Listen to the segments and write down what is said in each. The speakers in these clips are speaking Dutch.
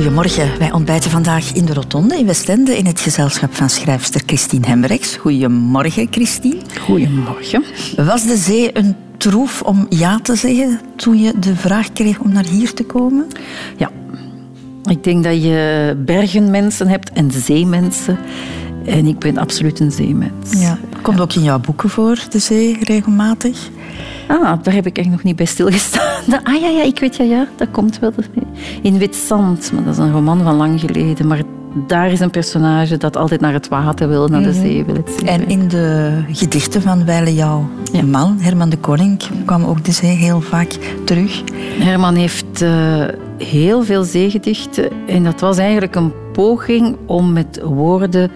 Goedemorgen, wij ontbijten vandaag in de Rotonde in Westende in het gezelschap van schrijfster Christine Hembrechts. Goedemorgen, Christine. Goedemorgen. Was de zee een troef om ja te zeggen toen je de vraag kreeg om naar hier te komen? Ja, ik denk dat je bergenmensen hebt en zeemensen. En ik ben absoluut een zeemens. Ja. Komt ook in jouw boeken voor, de zee, regelmatig? Ah, daar heb ik echt nog niet bij stilgestaan. Ah ja, ja, ik weet ja, ja, dat komt wel. In Wit Zand, maar dat is een roman van lang geleden. Maar daar is een personage dat altijd naar het water wil, naar de zee wil. Het En in de gedichten van Weile jouw Ja. man, Herman de Koning, kwam ook de zee heel vaak terug. Herman heeft eh, heel veel zeegedichten. En dat was eigenlijk een poging om met woorden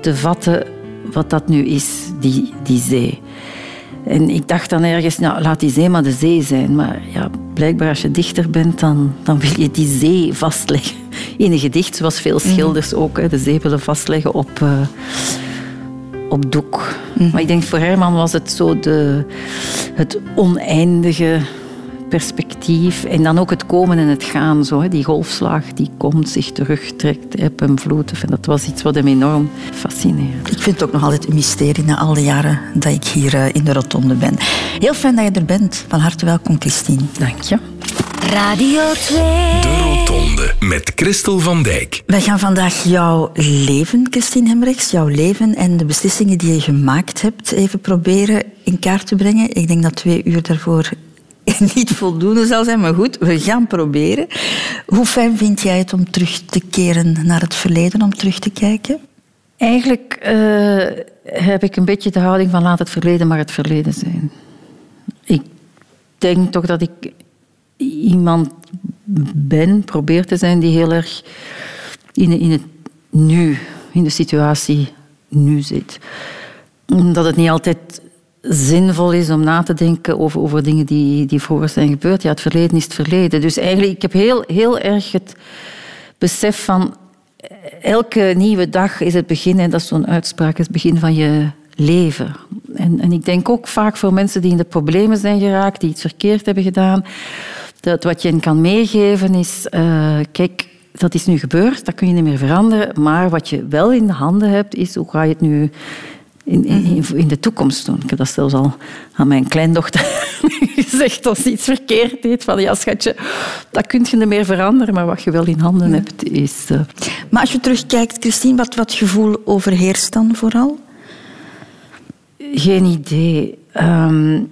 te vatten wat dat nu is, die, die zee. En ik dacht dan ergens, nou, laat die zee maar de zee zijn. Maar ja, blijkbaar als je dichter bent, dan, dan wil je die zee vastleggen. In een gedicht, zoals veel schilders ook, hè, de zee willen vastleggen op, eh, op doek. Maar ik denk voor Herman was het zo de, het oneindige perspectief. En dan ook het komen en het gaan. Zo, hè. Die golfslag die komt, zich terugtrekt, eb en vloed. En dat was iets wat hem enorm fascineerde. Ik vind het ook nog altijd een mysterie na al die jaren dat ik hier eh, in de Rotonde ben. Heel fijn dat je er bent. Van harte welkom, Christine. Dank je. Radio 2. De Rotonde met Christel van Dijk. Wij gaan vandaag jouw leven, Christine Hembrechts, jouw leven en de beslissingen die je gemaakt hebt even proberen in kaart te brengen. Ik denk dat twee uur daarvoor niet voldoende zal zijn, maar goed, we gaan proberen. Hoe fijn vind jij het om terug te keren naar het verleden, om terug te kijken? Eigenlijk eh, heb ik een beetje de houding van laat het verleden maar het verleden zijn. Ik denk toch dat ik iemand ben, probeer te zijn, die heel erg in, in het nu, in de situatie nu zit. Dat het niet altijd zinvol is om na te denken over, over dingen die, die vroeger zijn gebeurd. Ja, het verleden is het verleden. Dus eigenlijk, ik heb heel, heel erg het besef van elke nieuwe dag is het begin, en dat is zo'n uitspraak, het begin van je leven. En, en ik denk ook vaak voor mensen die in de problemen zijn geraakt, die iets verkeerd hebben gedaan, dat wat je hen kan meegeven is, eh, kijk, dat is nu gebeurd, dat kun je niet meer veranderen, maar wat je wel in de handen hebt, is hoe ga je het nu in, in, in de toekomst doen. Ik heb dat zelfs al aan mijn kleindochter gezegd als ze iets verkeerd deed. Van ja, schatje, dat kun je niet meer veranderen, maar wat je wel in handen hebt, is... eh, Maar als je terugkijkt, Christine, wat, wat gevoel overheerst dan vooral? Geen idee. Ehm,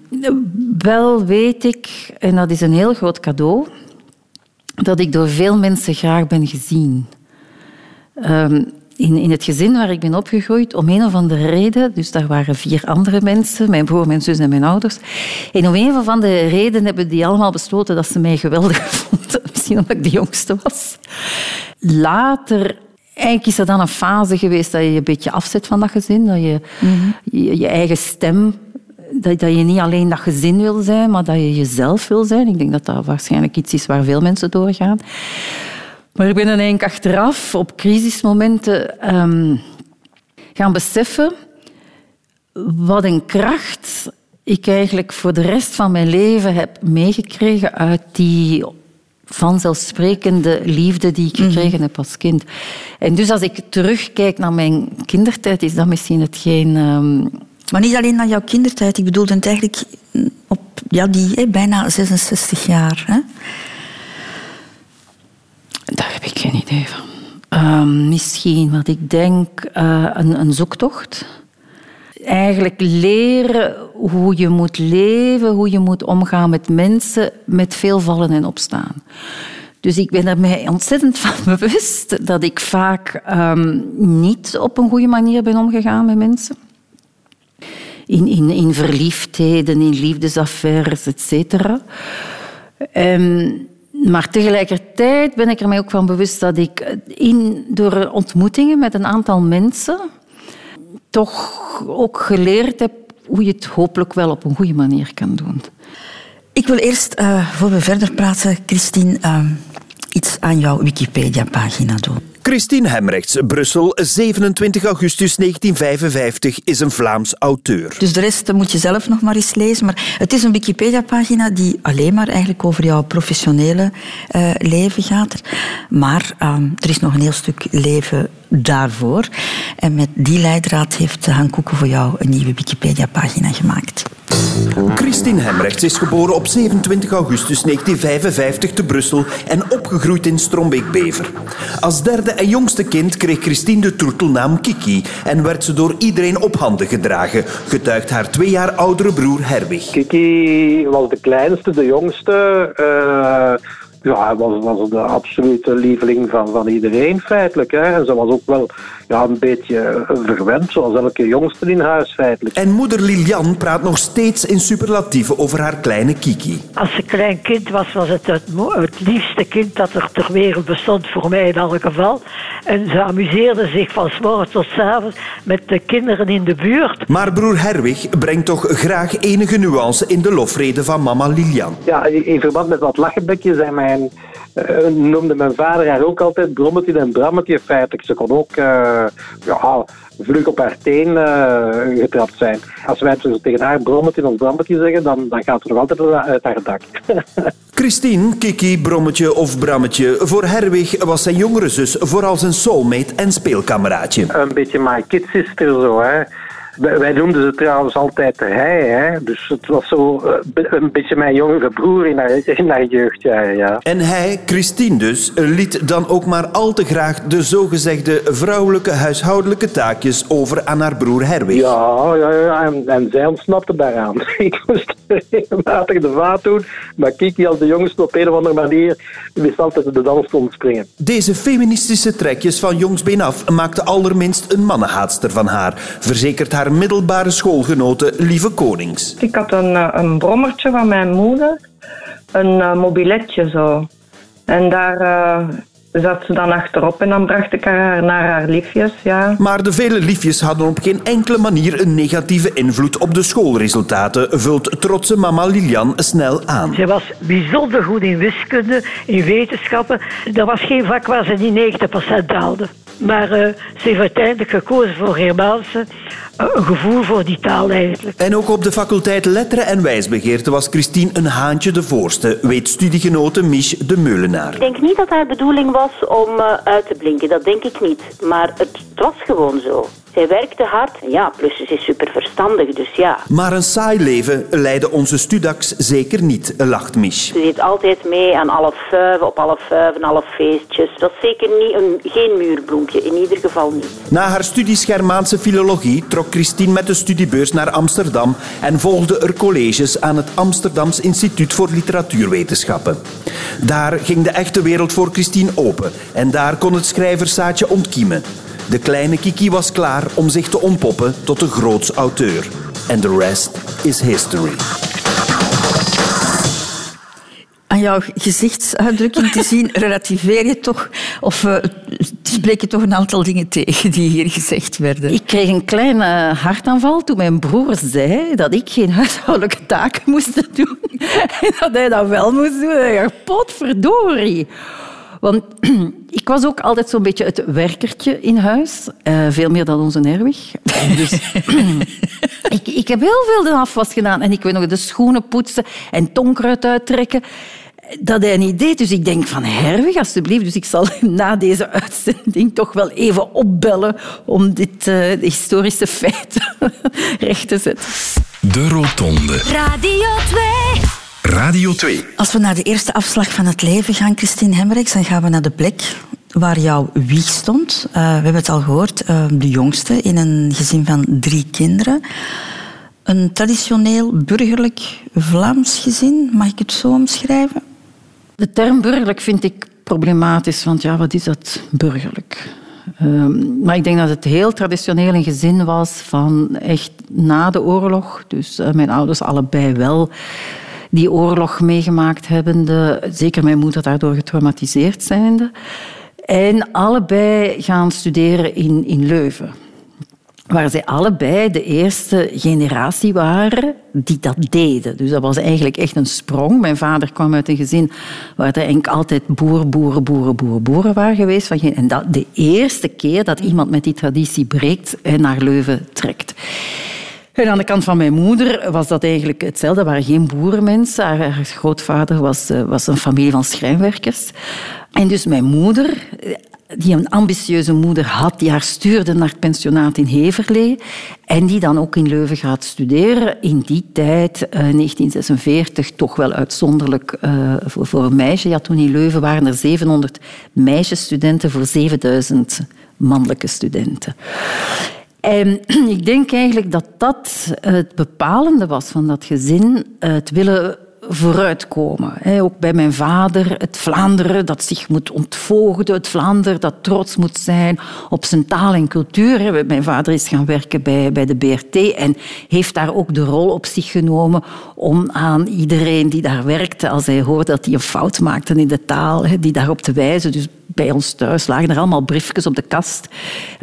wel weet ik, en dat is een heel groot cadeau, dat ik door veel mensen graag ben gezien. Ehm, in, in het gezin waar ik ben opgegroeid, om een of andere reden, dus daar waren vier andere mensen, mijn broer, mijn zus en mijn ouders. En om een of andere reden hebben die allemaal besloten dat ze mij geweldig vonden. Misschien omdat ik de jongste was. Later Eigenlijk is er dan een fase geweest dat je een beetje afzet van dat gezin. Dat je je, je eigen stem... Dat, dat je niet alleen dat gezin wil zijn, maar dat je jezelf wil zijn. Ik denk dat dat waarschijnlijk iets is waar veel mensen doorgaan. Maar ik ben dan eigenlijk achteraf, op crisismomenten, ehm, gaan beseffen wat een kracht ik eigenlijk voor de rest van mijn leven heb meegekregen uit die vanzelfsprekende liefde die ik gekregen heb als kind. En dus als ik terugkijk naar mijn kindertijd, is dat misschien hetgeen... ehm, Maar niet alleen naar jouw kindertijd. Ik bedoelde het eigenlijk op ja, die bijna 66 jaar. Hè? Daar heb ik geen idee van. Ehm, misschien wat ik denk, eh, een, een zoektocht. Eigenlijk leren hoe je moet leven, hoe je moet omgaan met mensen, met veel vallen en opstaan. Dus ik ben er mij ontzettend van bewust dat ik vaak ehm, niet op een goede manier ben omgegaan met mensen. In, in, in verliefdheden, in liefdesaffaires, et cetera. Ehm, maar tegelijkertijd ben ik er mij ook van bewust dat ik in, door ontmoetingen met een aantal mensen toch ook geleerd heb hoe je het hopelijk wel op een goede manier kan doen. wil eerst, uh, voor we verder praten, Christine, uh, iets aan jouw Wikipedia-pagina doen. Christine Hemrechts, Brussel, 27 augustus 1955, is een Vlaams auteur. Dus de rest moet je zelf nog maar eens lezen. Maar het is een Wikipedia-pagina die alleen maar eigenlijk over jouw professionele uh, leven gaat. Maar um, er is nog een heel stuk leven daarvoor. En met die leidraad heeft Han Koeken voor jou een nieuwe Wikipedia-pagina gemaakt. Christine Hemrechts is geboren op 27 augustus 1955 te Brussel en opgegroeid in Strombeek-Bever. Als derde en jongste kind kreeg Christine de troetelnaam Kiki en werd ze door iedereen op handen gedragen, getuigt haar twee jaar oudere broer Herwig. Kiki was de kleinste, de jongste. Uh ja, was, was de absolute lieveling van, van iedereen feitelijk. Hè. En ze was ook wel ja, een beetje verwend, zoals elke jongste in huis feitelijk. En moeder Lilian praat nog steeds in superlatieven over haar kleine Kiki. Als ze klein kind was, was het het, het liefste kind dat er ter wereld bestond, voor mij in elk geval. En ze amuseerde zich van s morgens tot s avonds met de kinderen in de buurt. Maar broer Herwig brengt toch graag enige nuance in de lofrede van mama Lilian. Ja, in verband met wat lachenbekjes zijn mijn uh, noemde mijn vader haar ook altijd Brommetje en Brammetje feitelijk. Ze kon ook uh, ja, vlug op haar teen uh, getrapt zijn. Als wij tegen haar Brommetje of Brammetje zeggen, dan, dan gaat ze nog altijd uit haar dak. Christine, Kiki, Brommetje of Brammetje. Voor Herwig was zijn jongere zus vooral zijn soulmate en speelkameraadje. Een beetje my kid sister zo, hè. Wij, noemden ze trouwens altijd hij, hè? dus het was zo uh, een beetje mijn jongere broer in haar, in haar jeugdjaren. Ja. En hij, Christine dus, liet dan ook maar al te graag de zogezegde vrouwelijke huishoudelijke taakjes over aan haar broer Herwig. Ja, ja, ja en, en zij ontsnapte daaraan. Ik moest regelmatig de vaat doen, maar Kiki als de jongste op een of andere manier wist altijd de dans te ontspringen. Deze feministische trekjes van jongsbeen af maakten allerminst een mannenhaatster van haar, verzekert haar middelbare schoolgenote Lieve Konings. Ik had een, eh, een brommertje van mijn moeder, een uh, mobiletje zo. En daar uh, zat ze dan achterop en dan bracht ik haar naar haar liefjes, ja. Maar de vele liefjes hadden op geen enkele manier een negatieve invloed op de schoolresultaten, vult trotse mama Lilian snel aan. Ze was bijzonder goed in wiskunde, in wetenschappen. Dat was geen vak waar ze niet 90% haalde. Maar uh, ze heeft uiteindelijk gekozen voor Germaanse een gevoel voor die taal eigenlijk. En ook op de faculteit Letteren en Wijsbegeerte was Christine een haantje de voorste, weet studiegenote Mich de Meulenaar. Ik denk niet dat haar bedoeling was om uh, uit te blinken, dat denk ik niet. Maar het was gewoon zo. Zij werkte hard. Ja, plus ze is super verstandig, dus ja. Maar een saai leven leidde onze Studax zeker niet, lacht Mich. Ze zit altijd mee aan alle vuiven, op alle vuiven, alle feestjes. Dat is zeker niet een, geen muurbloempje, in ieder geval niet. Na haar studies Germaanse filologie trok Christine met de studiebeurs naar Amsterdam en volgde er colleges aan het Amsterdams Instituut voor Literatuurwetenschappen. Daar ging de echte wereld voor Christine open en daar kon het schrijverszaadje ontkiemen. De kleine Kiki was klaar om zich te ontpoppen tot een groots auteur. En the rest is history. Aan jouw gezichtsuitdrukking te zien, relativeer je toch, of uh, spreek je toch een aantal dingen tegen die hier gezegd werden? Ik kreeg een kleine hartaanval toen mijn broer zei dat ik geen huishoudelijke taken moest doen. En dat hij dat wel moest doen. En ik dacht, potverdorie. Want ik was ook altijd zo'n beetje het werkertje in huis. Uh, veel meer dan onze Herwig. Dus ik, ik heb heel veel de afwas gedaan. En ik weet nog de schoenen poetsen en tonkruid uittrekken. Dat hij niet deed. Dus ik denk van Herwig, alsjeblieft. Dus ik zal na deze uitzending toch wel even opbellen om dit uh, historische feit recht te zetten. De Rotonde. Radio 2. Radio 2. Als we naar de eerste afslag van het leven gaan, Christine Hemmerichs, dan gaan we naar de plek waar jouw wieg stond. Uh, we hebben het al gehoord, uh, de jongste in een gezin van drie kinderen. Een traditioneel burgerlijk Vlaams gezin, mag ik het zo omschrijven? De term burgerlijk vind ik problematisch, want ja, wat is dat burgerlijk? Um, maar ik denk dat het heel traditioneel een gezin was van echt na de oorlog. Dus uh, mijn ouders allebei wel die oorlog meegemaakt hebbende, zeker mijn moeder daardoor getraumatiseerd zijnde. En allebei gaan studeren in, in Leuven. waar zij allebei de eerste generatie waren die dat deden. Dus dat was eigenlijk echt een sprong. Mijn vader kwam uit een gezin waar er eigenlijk altijd boeren, boeren, boeren, boeren, boeren waren geweest. En dat de eerste keer dat iemand met die traditie breekt en naar Leuven trekt. En aan de kant van mijn moeder was dat eigenlijk hetzelfde. Dat waren geen boerenmensen. Haar, haar grootvader was, eh, was een familie van schrijnwerkers. En dus mijn moeder die een ambitieuze moeder had, die haar stuurde naar het pensionaat in Heverlee en die dan ook in Leuven gaat studeren. In die tijd, uh, 1946, toch wel uitzonderlijk voor, voor, een meisje. Ja, toen in Leuven waren er 700 meisjesstudenten voor 7000 mannelijke studenten. En ik denk eigenlijk dat dat het bepalende was van dat gezin, het willen vooruitkomen. Ook bij mijn vader, het Vlaanderen dat zich moet ontvoogden, het Vlaanderen dat trots moet zijn op zijn taal en cultuur. Mijn vader is gaan werken bij, bij de BRT en heeft daar ook de rol op zich genomen om aan iedereen die daar werkte, als hij hoorde dat hij een fout maakte in de taal, die daarop te wijzen. Dus bij ons thuis lagen er allemaal briefjes op de kast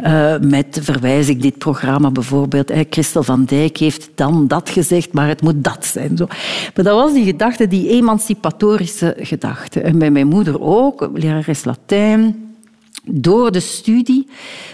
uh, met verwijzing dit programma bijvoorbeeld. Christel van Dijk heeft dan dat gezegd, maar het moet dat zijn. Zo. Maar dat was die gedachte, die emancipatorische gedachte. En bij mijn moeder ook, lerares Latijn door de studie.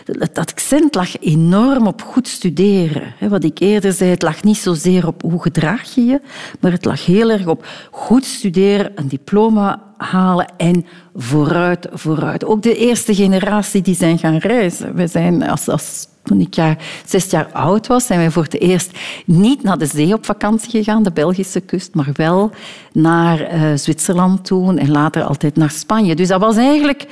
Het accent lag enorm op goed studeren. Wat ik eerder zei, het lag niet zozeer op hoe gedraag je je, maar het lag heel erg op goed studeren, een diploma halen en vooruit, vooruit. Ook de eerste generatie die zijn gaan reizen. We zijn als, als toen ik jaar, zes jaar oud was, zijn wij voor het eerst niet naar de zee op vakantie gegaan, de Belgische kust, maar wel naar uh, Zwitserland toen en later altijd naar Spanje. Dus dat was eigenlijk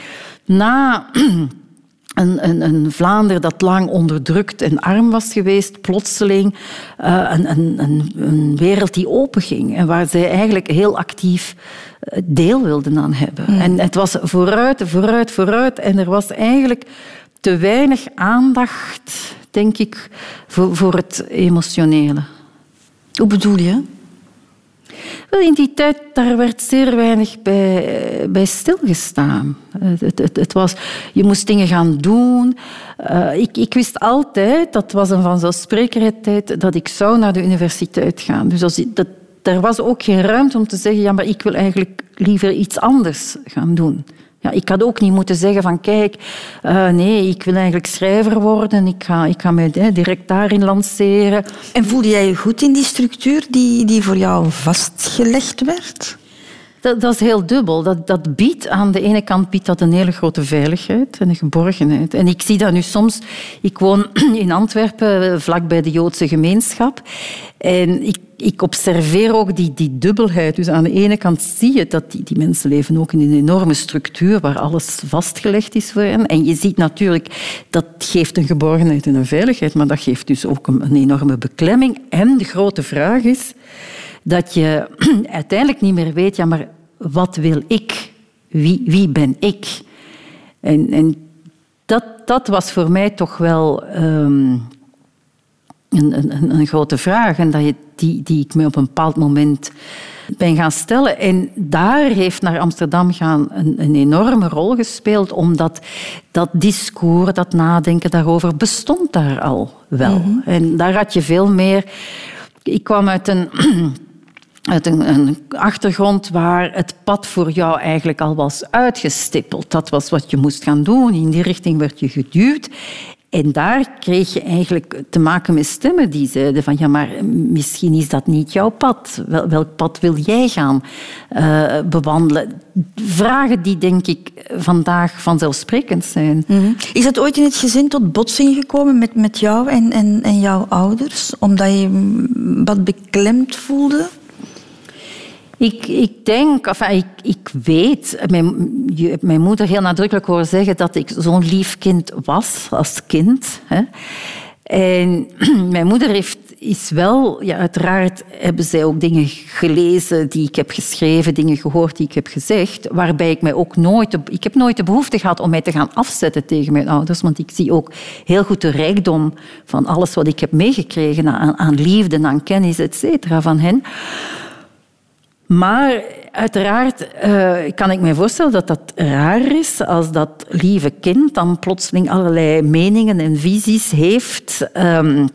na een, een, een, Vlaanderen dat lang onderdrukt en arm was geweest, plotseling uh, een, een, een, wereld die openging en waar zij eigenlijk heel actief eh, deel wilden aan hebben. Mm. En het was vooruit, vooruit, vooruit en er was eigenlijk te weinig aandacht, denk ik, voor, voor het emotionele. Hoe bedoel je? Wel, in die tijd daar werd zeer weinig bij, bij stilgestaan. Het, het, het, was, je moest dingen gaan doen. Uh, ik, ik, wist altijd, dat was een vanzelfsprekendheid tijd, dat ik zou naar de universiteit gaan. Dus als, dat, er was ook geen ruimte om te zeggen, ja, maar ik wil eigenlijk liever iets anders gaan doen. Ja, ik had ook niet moeten zeggen van kijk, uh, nee, ik wil eigenlijk schrijver worden. Ik ga, ik ga mij direct daarin lanceren. En voelde jij je goed in die structuur die, die voor jou vastgelegd werd? Dat, dat, is heel dubbel. Dat, dat biedt aan de ene kant biedt dat een hele grote veiligheid en een geborgenheid. En ik zie dat nu soms. Ik woon in Antwerpen, vlakbij de Joodse gemeenschap. En ik, ik observeer ook die, die dubbelheid. Dus aan de ene kant zie je dat die, die mensen leven ook in een enorme structuur waar alles vastgelegd is voor hen. En je ziet natuurlijk, dat geeft een geborgenheid en een veiligheid, maar dat geeft dus ook een, een enorme beklemming. En de grote vraag is dat je uiteindelijk niet meer weet, ja, maar wat wil ik? Wie, wie ben ik? En, en dat, dat was voor mij toch wel um, een, een, een, grote vraag. En dat je, die, die ik me op een bepaald moment ben gaan stellen. En daar heeft naar Amsterdam gaan een, een enorme rol gespeeld, omdat dat discours, dat nadenken daarover, bestond daar al wel. Mm -hmm. En daar had je veel meer... Ik kwam uit een uit een, achtergrond waar het pad voor jou eigenlijk al was uitgestippeld. Dat was wat je moest gaan doen. In die richting werd je geduwd. En daar kreeg je eigenlijk te maken met stemmen die zeiden van ja, maar misschien is dat niet jouw pad. Wel, welk pad wil jij gaan uh, bewandelen? Vragen die denk ik vandaag vanzelfsprekend zijn. -hmm. Is dat ooit in het gezin tot botsing gekomen met, met jou en, en, en jouw ouders? Omdat je wat beklemd voelde? Ik, ik denk, enfin, ik, ik weet, mijn, mijn moeder heel nadrukkelijk horen zeggen dat ik zo'n lief kind was als kind. Hè. En mijn moeder heeft, is wel, ja, uiteraard hebben zij ook dingen gelezen die ik heb geschreven, dingen gehoord die ik heb gezegd, waarbij ik mij ook nooit, ik heb nooit de behoefte gehad om mij te gaan afzetten tegen mijn ouders, want ik zie ook heel goed de rijkdom van alles wat ik heb meegekregen aan, aan liefde, aan kennis, et van hen. Maar uiteraard eh, kan ik me voorstellen dat dat raar is als dat lieve kind dan plotseling allerlei meningen en visies heeft. ehm,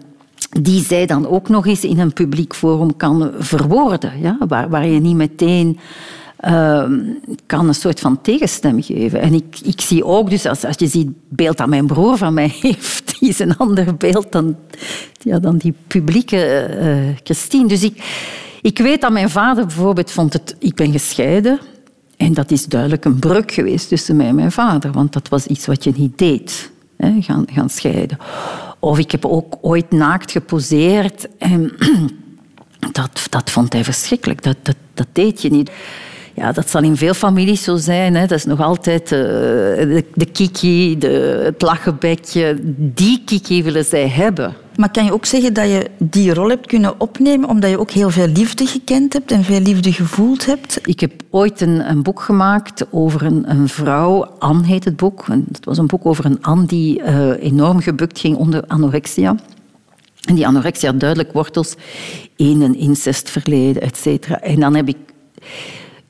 die zij dan ook nog eens in een publiek forum kan verwoorden. Ja? Waar, waar je niet meteen ehm, kan een soort van tegenstem geven. En ik, ik zie ook, dus als, als je ziet het beeld dat mijn broer van mij heeft, die is een ander beeld dan, ja, dan die publieke eh, Christine. Dus ik, ik weet dat mijn vader bijvoorbeeld vond het... Ik ben gescheiden. En dat is duidelijk een breuk geweest tussen mij en mijn vader. Want dat was iets wat je niet deed. Hè, gaan, gaan scheiden. Of ik heb ook ooit naakt geposeerd. En dat, dat vond hij verschrikkelijk. Dat, dat, dat deed je niet. Ja, dat zal in veel families zo zijn. Hè. Dat is nog altijd eh, de, de kiki, de, het lachenbekje. Die kiki willen zij hebben. Maar kan je ook zeggen dat je die rol hebt kunnen opnemen omdat je ook heel veel liefde gekend hebt en veel liefde gevoeld hebt? Ik heb ooit een, een boek gemaakt over een, een vrouw. Anne heet het boek. En Het was een boek over een Anne die eh, enorm gebukt ging onder anorexia. En die anorexia had duidelijk wortels in een incestverleden, et cetera. En dan heb ik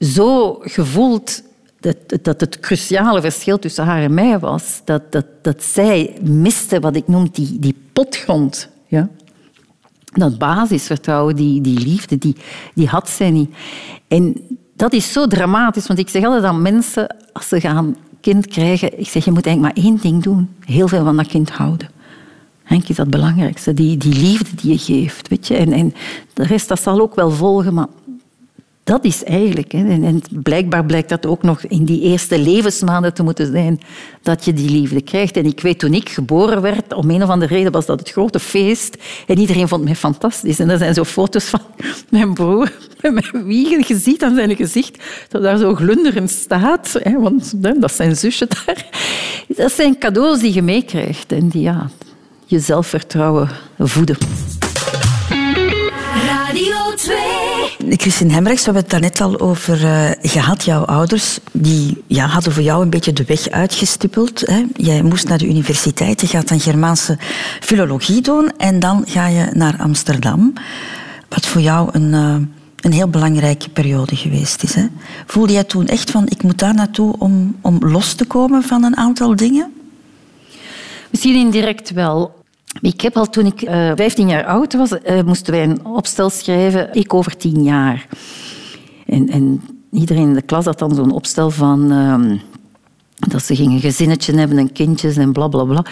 zo gevoeld dat, dat het cruciale verschil tussen haar en mij was dat, dat, zij miste wat ik noem die, die potgrond. Ja? Dat basisvertrouwen, die, die liefde, die, die had zij niet. En dat is zo dramatisch, want ik zeg altijd aan mensen, als ze gaan kind krijgen, ik zeg, je moet eigenlijk maar één ding doen. Heel veel van dat kind houden. Henk is dat belangrijkste, die, die liefde die je geeft. Weet je? En, en de rest dat zal ook wel volgen, maar dat is eigenlijk, en, blijkbaar blijkt dat ook nog in die eerste levensmaanden te moeten zijn, dat je die liefde krijgt. En ik weet, toen ik geboren werd, om een of andere reden was dat het grote feest. En iedereen vond mij fantastisch. En er zijn zo foto's van mijn broer met mijn wiegen. Je ziet aan zijn gezicht dat daar zo glunderend staat. Want dat zijn zusje daar. Dat zijn cadeaus die je meekrijgt en die ja, je zelfvertrouwen voeden. Radio 2. Christine Hemrechts, we hebben het daarnet al over eh, gehad. Jouw ouders die, ja, hadden voor jou een beetje de weg uitgestippeld. Hè. Jij moest naar de universiteit, je gaat dan Germaanse filologie doen en dan ga je naar Amsterdam. Wat voor jou een, eh, een heel belangrijke periode geweest is. Hè. Voelde jij toen echt van, ik moet daar naartoe om, om los te komen van een aantal dingen? Misschien indirect wel. Ik heb al toen ik eh 15 jaar oud was, eh, moesten wij een opstel schrijven. Ik over 10 jaar. En, en iedereen in de klas had dan zo'n opstel van... ehm, dat ze gingen gezinnetje hebben en kindjes en bla bla bla.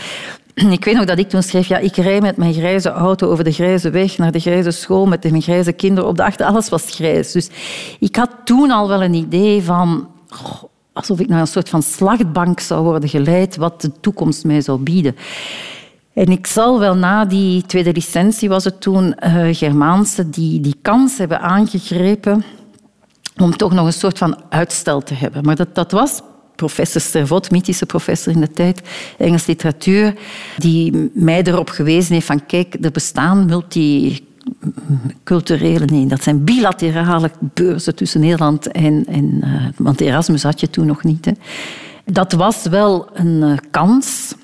Ik weet nog dat ik toen schreef, ja, ik rij met mijn grijze auto over de grijze weg naar de grijze school met mijn grijze kinderen op de achter. Alles was grijs. Dus ik had toen al wel een idee van... alsof ik naar een soort van slachtbank zou worden geleid, wat de toekomst mij zou bieden. En ik zal wel na die tweede licentie, was het toen, eh, Germaanse, die, die kans hebben aangegrepen om toch nog een soort van uitstel te hebben. Maar dat, dat was professor Stervot, mythische professor in de tijd, Engels literatuur, die mij erop gewezen heeft van kijk, er bestaan multiculturele, nee, dat zijn bilaterale beurzen tussen Nederland en... en eh, want Erasmus had je toen nog niet. Hè. Dat was wel een eh, kans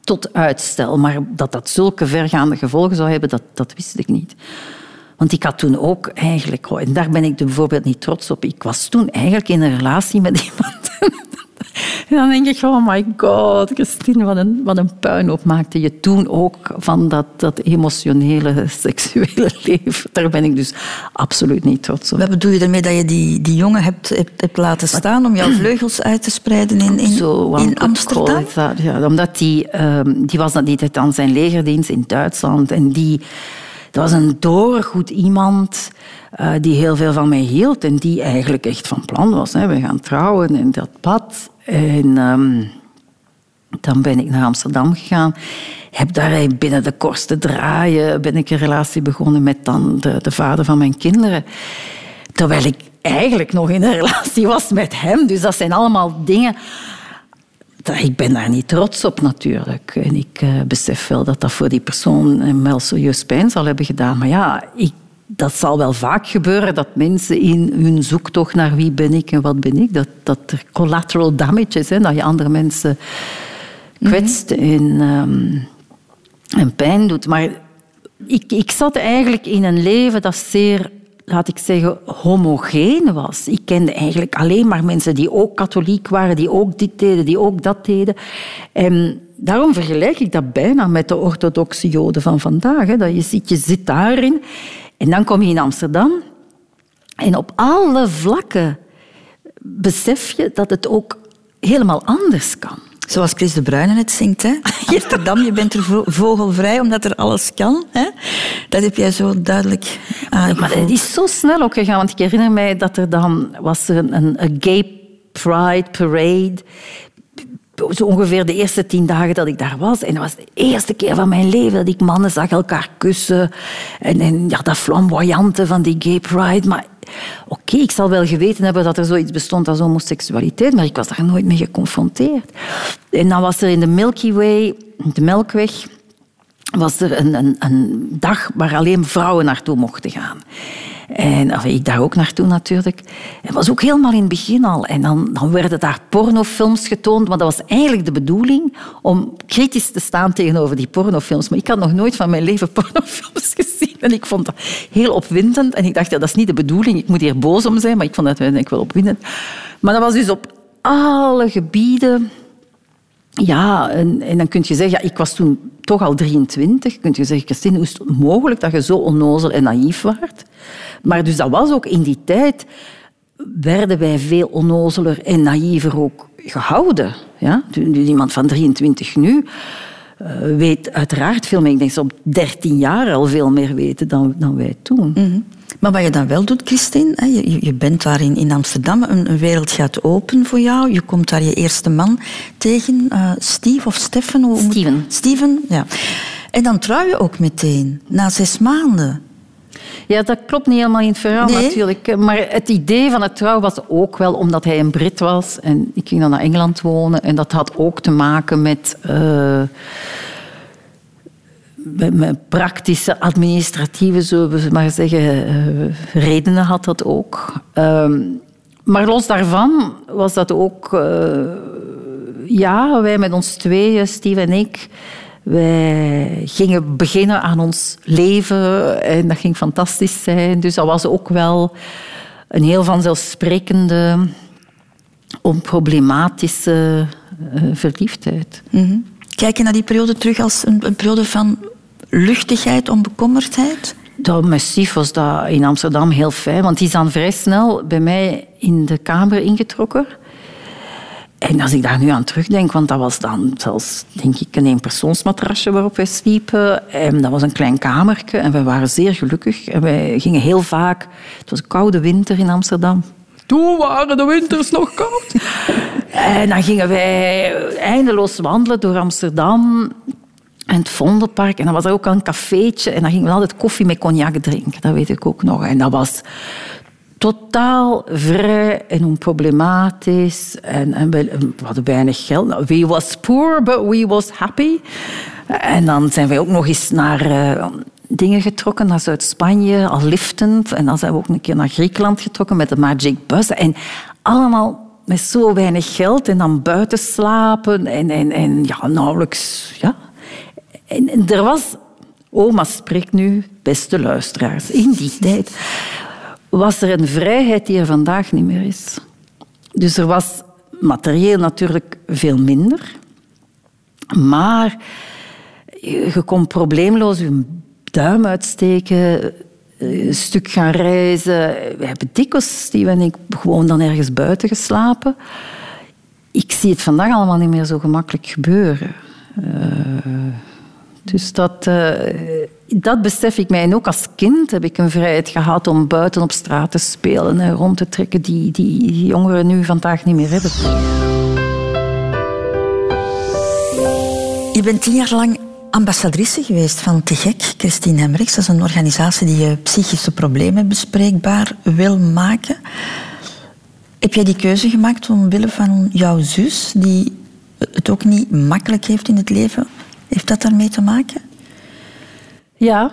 tot uitstel. Maar dat dat zulke vergaande gevolgen zou hebben, dat, dat wist ik niet. Want ik had toen ook eigenlijk, oh, en daar ben ik bijvoorbeeld niet trots op, ik was toen eigenlijk in een relatie met iemand. En dan denk ik, oh my god, Christine, wat een, wat een puinhoop maakte je toen ook van dat, dat emotionele, seksuele leven. Daar ben ik dus absoluut niet trots op. Wat bedoel je ermee dat je die, die jongen hebt, hebt, hebt laten staan om jouw vleugels uit te spreiden in, in, in Amsterdam? Ja, omdat die, ehm, die was die tijd aan zijn legerdienst in Duitsland. En die, dat was een doorgoed iemand eh, die heel veel van mij hield. En die eigenlijk echt van plan was. Hè. We gaan trouwen en dat pad. En ehm, dan ben ik naar Amsterdam gegaan. Heb daar binnen de kortste draaien ben ik een relatie begonnen met dan de, de vader van mijn kinderen. Terwijl ik eigenlijk nog in een relatie was met hem. Dus dat zijn allemaal dingen... dat- Ik ben daar niet trots op natuurlijk. En ik eh, besef wel dat dat voor die persoon wel serieus pijn zal hebben gedaan. Maar ja, ik, dat zal wel vaak gebeuren dat mensen in hun zoektocht naar wie ben ik en wat ben ik, dat, dat er collateral damage is. Hè, dat je andere mensen kwetst en, ehm, en pijn doet. Maar ik, ik zat eigenlijk in een leven dat zeer laat ik zeggen, homogeen was. Ik kende eigenlijk alleen maar mensen die ook katholiek waren, die ook dit deden, die ook dat deden. En daarom vergelijk ik dat bijna met de orthodoxe joden van vandaag. Dat je, zit, je zit daarin en dan kom je in Amsterdam en op alle vlakken besef je dat het ook helemaal anders kan. Zoals Chris de Bruyne het zingt. Hè? Amsterdam, je bent er vo- vogelvrij omdat er alles kan. Hè? Dat heb jij zo duidelijk aangevoeld. Maar het is zo snel ook gegaan, want ik herinner mij dat er dan was er een, een, een gay pride parade. Zo ongeveer de eerste tien dagen dat ik daar was. En dat was de eerste keer van mijn leven dat ik mannen zag elkaar kussen. En, en ja, dat flamboyante van die gay pride. Maar oké, ik zal wel geweten hebben dat er zoiets bestond als homoseksualiteit, maar ik was daar nooit mee geconfronteerd. En dan was er in de Milky Way, de Melkweg, was er een, een, een dag waar alleen vrouwen naartoe mochten gaan. En ik daar ook naartoe natuurlijk. Het was ook helemaal in het begin al. En dan, dan werden daar pornofilms getoond. Maar dat was eigenlijk de bedoeling om kritisch te staan tegenover die pornofilms. Maar ik had nog nooit van mijn leven pornofilms gezien. En ik vond dat heel opwindend. En ik dacht, ja, dat is niet de bedoeling. Ik moet hier boos om zijn. Maar ik vond dat ik wel opwindend. Maar dat was dus op alle gebieden ja, en, dan kun je zeggen, ja, ik was toen toch al 23. Kun je zeggen, Christine, hoe is het mogelijk dat je zo onnozel en naïef werd? Maar dus dat was ook in die tijd, werden wij veel onnozeler en naïver ook gehouden. Ja? Iemand van 23 nu eh, weet uiteraard veel meer. Ik denk dat ze op 13 jaar al veel meer weten dan, dan wij toen. Mhm. Maar wat je dan wel doet, Christine, hè, je, je bent daar in, in Amsterdam, een, een wereld gaat open voor jou. Je komt daar je eerste man tegen, eh, Steve of moet- Steven. Steven, ja. En dan trouw je ook meteen, na zes maanden. Ja, dat klopt niet helemaal in het verhaal Nee? natuurlijk. Maar het idee van het trouw was ook wel omdat hij een Brit was. En ik ging dan naar Engeland wonen. En dat had ook te maken met... eh, met, met praktische, administratieve, zullen we maar zeggen, eh, redenen had dat ook. Ehm, maar los daarvan was dat ook... eh, ja, wij met ons tweeën, Steve en ik... Wij gingen beginnen aan ons leven en dat ging fantastisch zijn. Dus dat was ook wel een heel vanzelfsprekende, onproblematische eh, verliefdheid. Mhm. Kijk je naar die periode terug als een, een periode van luchtigheid, onbekommerdheid? Dat massief was dat in Amsterdam heel fijn, want die is dan vrij snel bij mij in de kamer ingetrokken. En als ik daar nu aan terugdenk, want dat was dan zelfs, denk ik, een eenpersoonsmatrasje waarop wij sliepen. En dat was een klein kamertje en we waren zeer gelukkig. En wij gingen heel vaak... Het was een koude winter in Amsterdam. Toen waren de winters nog koud. En dan gingen wij eindeloos wandelen door Amsterdam en het Vondelpark. En dan was er ook al een cafeetje. En dan gingen we altijd koffie met cognac drinken. Dat weet ik ook nog. En dat was totaal vrij en onproblematisch. En, en we, hadden weinig geld. Nou, We was poor, but we was happy. En dan zijn wij ook nog eens naar eh, dingen getrokken, naar Zuid-Spanje, al liftend. En dan zijn we ook een keer naar Griekenland getrokken met de Magic Bus. En allemaal met zo weinig geld en dan buiten slapen. En, en, en ja, nauwelijks... Ja. En er was... Oma spreekt nu, beste luisteraars, in die tijd was er een vrijheid die er vandaag niet meer is. Dus er was materieel natuurlijk veel minder. Maar je kon probleemloos je duim uitsteken, een stuk gaan reizen. We hebben dikwijls, Steve en ik, gewoon dan ergens buiten geslapen. Ik zie het vandaag allemaal niet meer zo gemakkelijk gebeuren. Uh, dus dat, uh, dat besef ik mij. En ook als kind heb ik een vrijheid gehad om buiten op straat te spelen en rond te trekken die, die jongeren nu vandaag niet meer hebben. Je bent tien jaar lang ambassadrice geweest van Te Gek, Christine Hemmerichs. Dat is een organisatie die psychische problemen bespreekbaar wil maken. Heb jij die keuze gemaakt omwille van jouw zus, die het ook niet makkelijk heeft in het leven? Heeft dat daarmee te maken? Ja,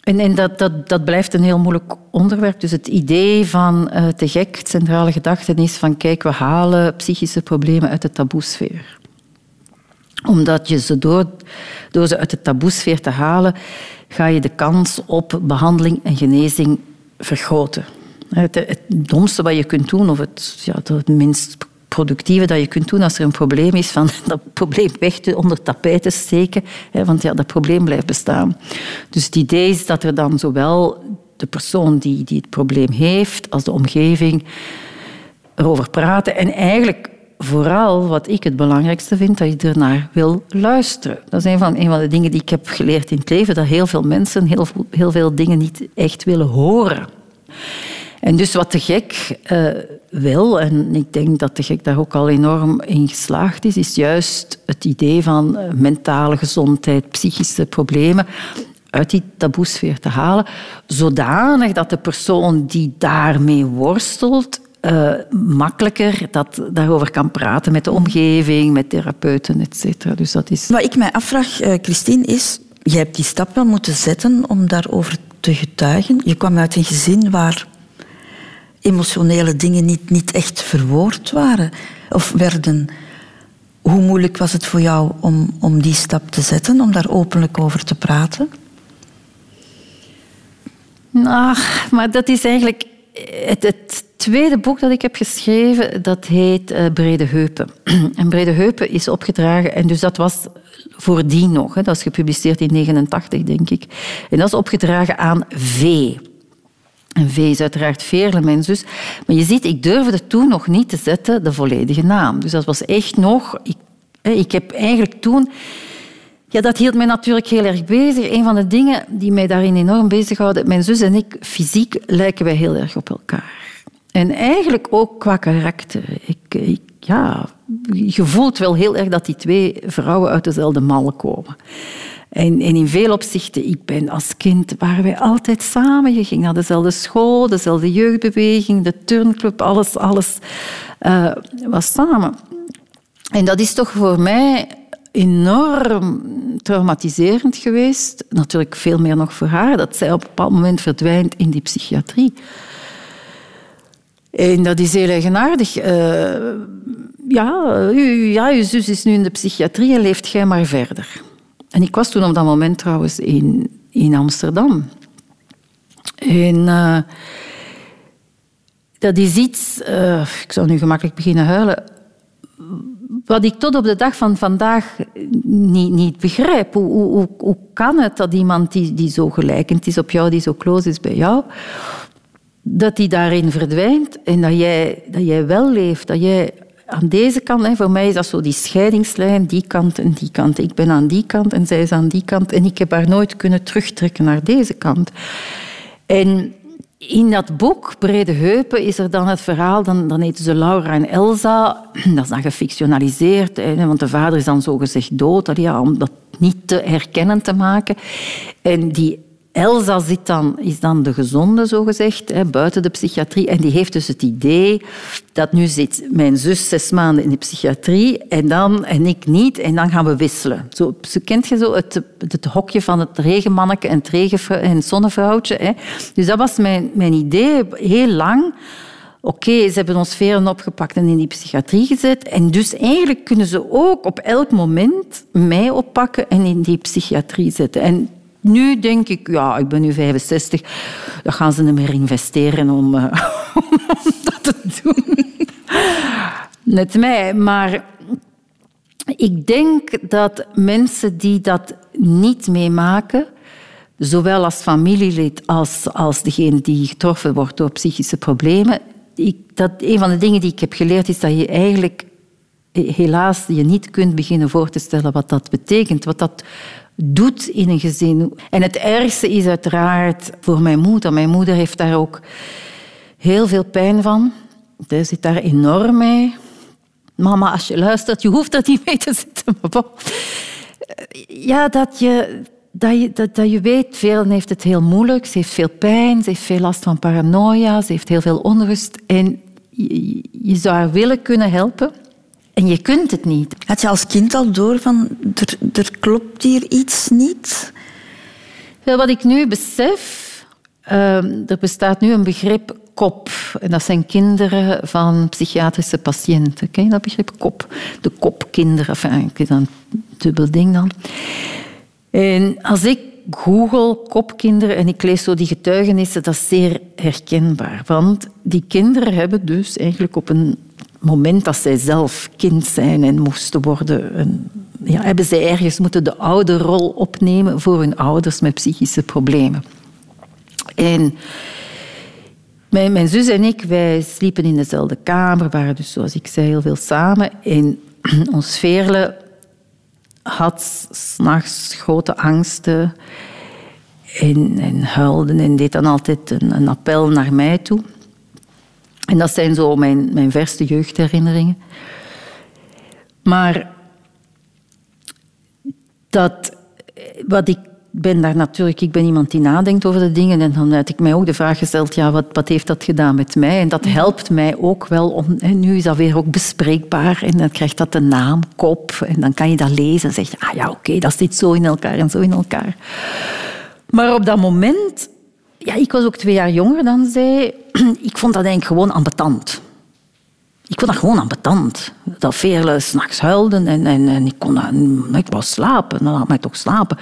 en, en dat, dat, dat blijft een heel moeilijk onderwerp. Dus het idee van uh, te gek, centrale gedachtenis van kijk, we halen psychische problemen uit de taboesfeer. Omdat je ze door, door ze uit de taboesfeer te halen, ga je de kans op behandeling en genezing vergroten. Het, het domste wat je kunt doen, of het, ja, het minst productieve dat je kunt doen als er een probleem is, van dat probleem weg te, onder tapijt te steken, hè, want ja, dat probleem blijft bestaan. Dus het idee is dat er dan zowel de persoon die, die het probleem heeft, als de omgeving erover praten en eigenlijk vooral wat ik het belangrijkste vind, dat je ernaar wil luisteren. Dat is een van, een van de dingen die ik heb geleerd in het leven, dat heel veel mensen heel, heel veel dingen niet echt willen horen. En dus wat de gek uh, wil, en ik denk dat de gek daar ook al enorm in geslaagd is, is juist het idee van eh, mentale gezondheid, psychische problemen uit die taboesfeer te halen, zodanig dat de persoon die daarmee worstelt uh, makkelijker dat, daarover kan praten met de omgeving, met therapeuten, etc. Dus dat is... Wat ik mij afvraag, Christine, is... Jij hebt die stap wel moeten zetten om daarover te getuigen. Je kwam uit een gezin waar emotionele dingen niet, niet echt verwoord waren of werden. Hoe moeilijk was het voor jou om, om die stap te zetten, om daar openlijk over te praten? Nou, maar dat is eigenlijk het, tweede boek dat ik heb geschreven, dat heet uh, Brede Heupen. en Brede Heupen is opgedragen, en dus dat was voordien nog, hè, dat is gepubliceerd in 89, denk ik. En dat is opgedragen aan V. En V is uiteraard Veerle, zus. Maar je ziet, ik durfde toen nog niet te zetten de volledige naam. Dus dat was echt nog... Ik, ik heb eigenlijk toen... Ja, dat hield mij natuurlijk heel erg bezig. Een van de dingen die mij daarin enorm bezighouden... Mijn zus en ik, fysiek, lijken wij heel erg op elkaar. En eigenlijk ook qua karakter. Ik, ik, ja, je voelt wel heel erg dat die twee vrouwen uit dezelfde mal komen. En, en, in veel opzichten, ik ben als kind, waren wij altijd samen. Je ging naar dezelfde school, dezelfde jeugdbeweging, de turnclub, alles, alles uh, was samen. En dat is toch voor mij enorm traumatiserend geweest. Natuurlijk veel meer nog voor haar, dat zij op een bepaald moment verdwijnt in die psychiatrie. En dat is heel eigenaardig. Uh, ja, ja, je zus is nu in de psychiatrie en leeft jij maar verder. En ik was toen op dat moment trouwens in, in Amsterdam. En uh, dat is iets, uh, ik zou nu gemakkelijk beginnen huilen, wat ik tot op de dag van vandaag niet, niet begrijp. Hoe, hoe, hoe kan het dat iemand die, die zo gelijkend is op jou, die zo close is bij jou, dat die daarin verdwijnt en dat jij, dat jij wel leeft, dat jij aan deze kant, hè, voor mij is dat zo die scheidingslijn, die kant en die kant. Ik ben aan die kant en zij is aan die kant en ik heb haar nooit kunnen terugtrekken naar deze kant. En in dat boek, Brede Heupen, is er dan het verhaal, dan, dan ze Laura en Elsa. Dat is dan gefictionaliseerd, hè, want de vader is dan zogezegd dood, om dat niet te herkennen te maken. En die Elsa zit dan, is dan de gezonde, zogezegd, hè, buiten de psychiatrie. En die heeft dus het idee dat nu zit mijn zus zes maanden in de psychiatrie en, dan, en ik niet. En dan gaan we wisselen. Zo, kent je zo het, het hokje van het regenmanneke en het, regen, en zonnevrouwtje. Hè. Dus dat was mijn, mijn idee heel lang. Oké, ze hebben ons veren opgepakt en in die psychiatrie gezet. En dus eigenlijk kunnen ze ook op elk moment mij oppakken en in die psychiatrie zetten. En nu denk ik, ja, ik ben nu 65, dan gaan ze niet meer investeren om, uh, om dat te doen. Met mij. Maar ik denk dat mensen die dat niet meemaken, zowel als familielid als, als degene die getroffen wordt door psychische problemen, dat, een van de dingen die ik heb geleerd is dat je eigenlijk helaas je niet kunt beginnen voor te stellen wat dat betekent. Wat dat doet in een gezin. En het ergste is uiteraard voor mijn moeder. Mijn moeder heeft daar ook heel veel pijn van. Zij zit daar enorm mee. Mama, als je luistert, je hoeft dat niet mee te zitten. Ja, dat je, dat je, dat, dat je weet, Velen heeft het heel moeilijk. Ze heeft veel pijn, ze heeft veel last van paranoia, ze heeft heel veel onrust. En je, je zou haar willen kunnen helpen. En je kunt het niet. Had je als kind al door van er, er klopt hier iets niet? Wel, wat ik nu besef, uh, er bestaat nu een begrip kop. En dat zijn kinderen van psychiatrische patiënten. Ken je dat begrip kop? De kopkinderen, enfin, ik dan een dubbel ding dan. En als ik google kopkinderen en ik lees zo die getuigenissen, dat is zeer herkenbaar. Want die kinderen hebben dus eigenlijk op een moment dat zij zelf kind zijn en moesten worden, ja, hebben zij ergens moeten de ouderrol opnemen voor hun ouders met psychische problemen. En mijn, mijn zus en ik, wij sliepen in dezelfde kamer, waren dus zoals ik zei heel veel samen. En ons Veerle had s'nachts grote angsten en, en huilde en deed dan altijd een, een appel naar mij toe. En dat zijn zo mijn, mijn verste jeugdherinneringen. Maar dat, wat ik ben daar natuurlijk, ik ben iemand die nadenkt over de dingen en dan heb ik mij ook de vraag gesteld, ja, wat, wat heeft dat gedaan met mij? En dat helpt mij ook wel om, hè, nu is dat weer ook bespreekbaar en dan krijgt dat de naam, kop en dan kan je dat lezen en zeg je, ah ja, oké, dat zit zo in elkaar en zo in elkaar. Maar op dat moment, ja, ik was ook twee jaar jonger dan zij, ik vond dat eigenlijk gewoon ambetant. Ik vond dat gewoon ambetant. Dat Veerle s'nachts huilden en, en, en ik kon dat, ik wou slapen. Dan had mij toch slapen.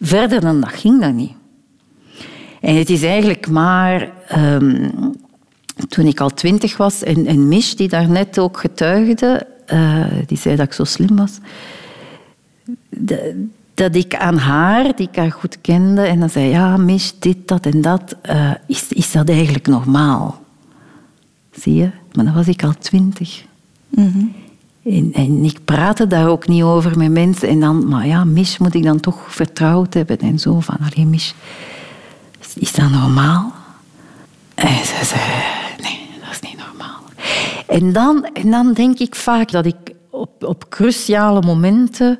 Verder dan dat ging dat niet. En het is eigenlijk maar ehm, toen ik al twintig was en, en Mish, die daarnet ook getuigde, uh, die zei dat ik zo slim was, dat ik aan haar, die ik haar goed kende, en dan zei, ja, Mish, dit, dat en dat, uh, is, is dat eigenlijk normaal? Zie je? Maar dan was ik al twintig. Mm en, en, ik praatte daar ook niet over met mensen. En dan, maar ja, Mish moet ik dan toch vertrouwd hebben. En zo van, alleen Mish, is dat normaal? En ze zei, nee, dat is niet normaal. En dan, en dan denk ik vaak dat ik op, op cruciale momenten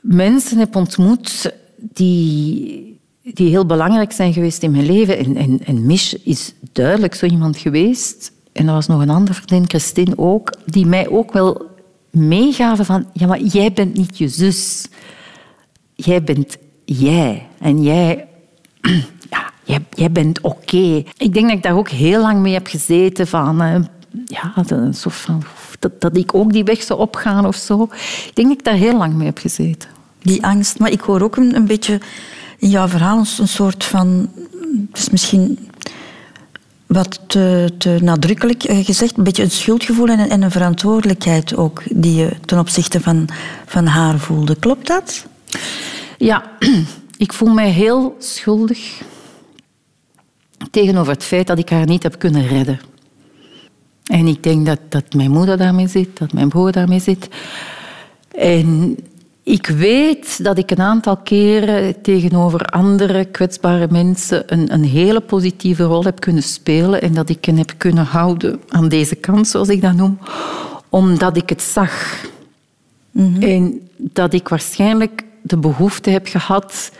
mensen heb ontmoet die, die heel belangrijk zijn geweest in mijn leven. En, en, is duidelijk zo iemand geweest. En er was nog een andere vriendin, Christine ook, die mij ook wel meegaven van... Ja, maar jij bent niet je zus. Jij bent jij. En jij... Ja, jij, bent oké. Ik denk dat ik daar ook heel lang mee heb gezeten van... Uh, ja, een soort van... Dat, dat ik ook die weg zou opgaan of zo. Ik denk dat ik daar heel lang mee heb gezeten. Die angst. Maar ik hoor ook een, een beetje in jouw verhaal een soort van... Het is misschien wat te, te nadrukkelijk eh, gezegd, een beetje een schuldgevoel en, en een verantwoordelijkheid ook die je ten opzichte van, van haar voelde. Klopt dat? Ja, ik voel mij heel schuldig tegenover het feit dat ik haar niet heb kunnen redden. En ik denk dat, dat mijn moeder daarmee zit, dat mijn broer daarmee zit. En ik weet dat ik een aantal keren tegenover andere kwetsbare mensen een, een hele positieve rol heb kunnen spelen en dat ik hen heb kunnen houden aan deze kant, zoals ik dat noem, omdat ik het zag. Mhm. En dat ik waarschijnlijk de behoefte heb gehad.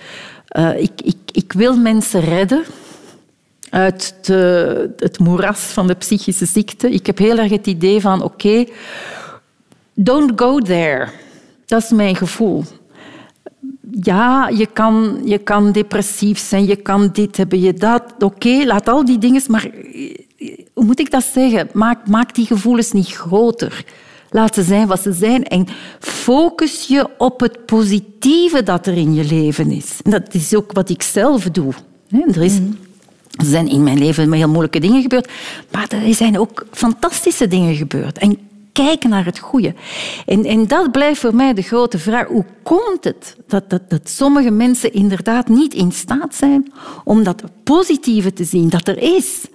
Uh, ik, ik, ik wil mensen redden uit het moeras van de psychische ziekte. Ik heb heel erg het idee van: oké, don't go there. Dat is mijn gevoel. Ja, je kan, je kan depressief zijn, je kan dit hebben, je dat. Oké, laat al die dingen... Maar hoe moet ik dat zeggen? Maak, maak die gevoelens niet groter. Laat ze zijn wat ze zijn. En focus je op het positieve dat er in je leven is. Dat is ook wat ik zelf doe. Er, is, er zijn in mijn leven heel moeilijke dingen gebeurd, maar er zijn ook fantastische dingen gebeurd. En kijken naar het goede. En, en dat blijft voor mij de grote vraag. Hoe komt het dat, dat, dat sommige mensen inderdaad niet in staat zijn om dat positieve te zien, dat er is?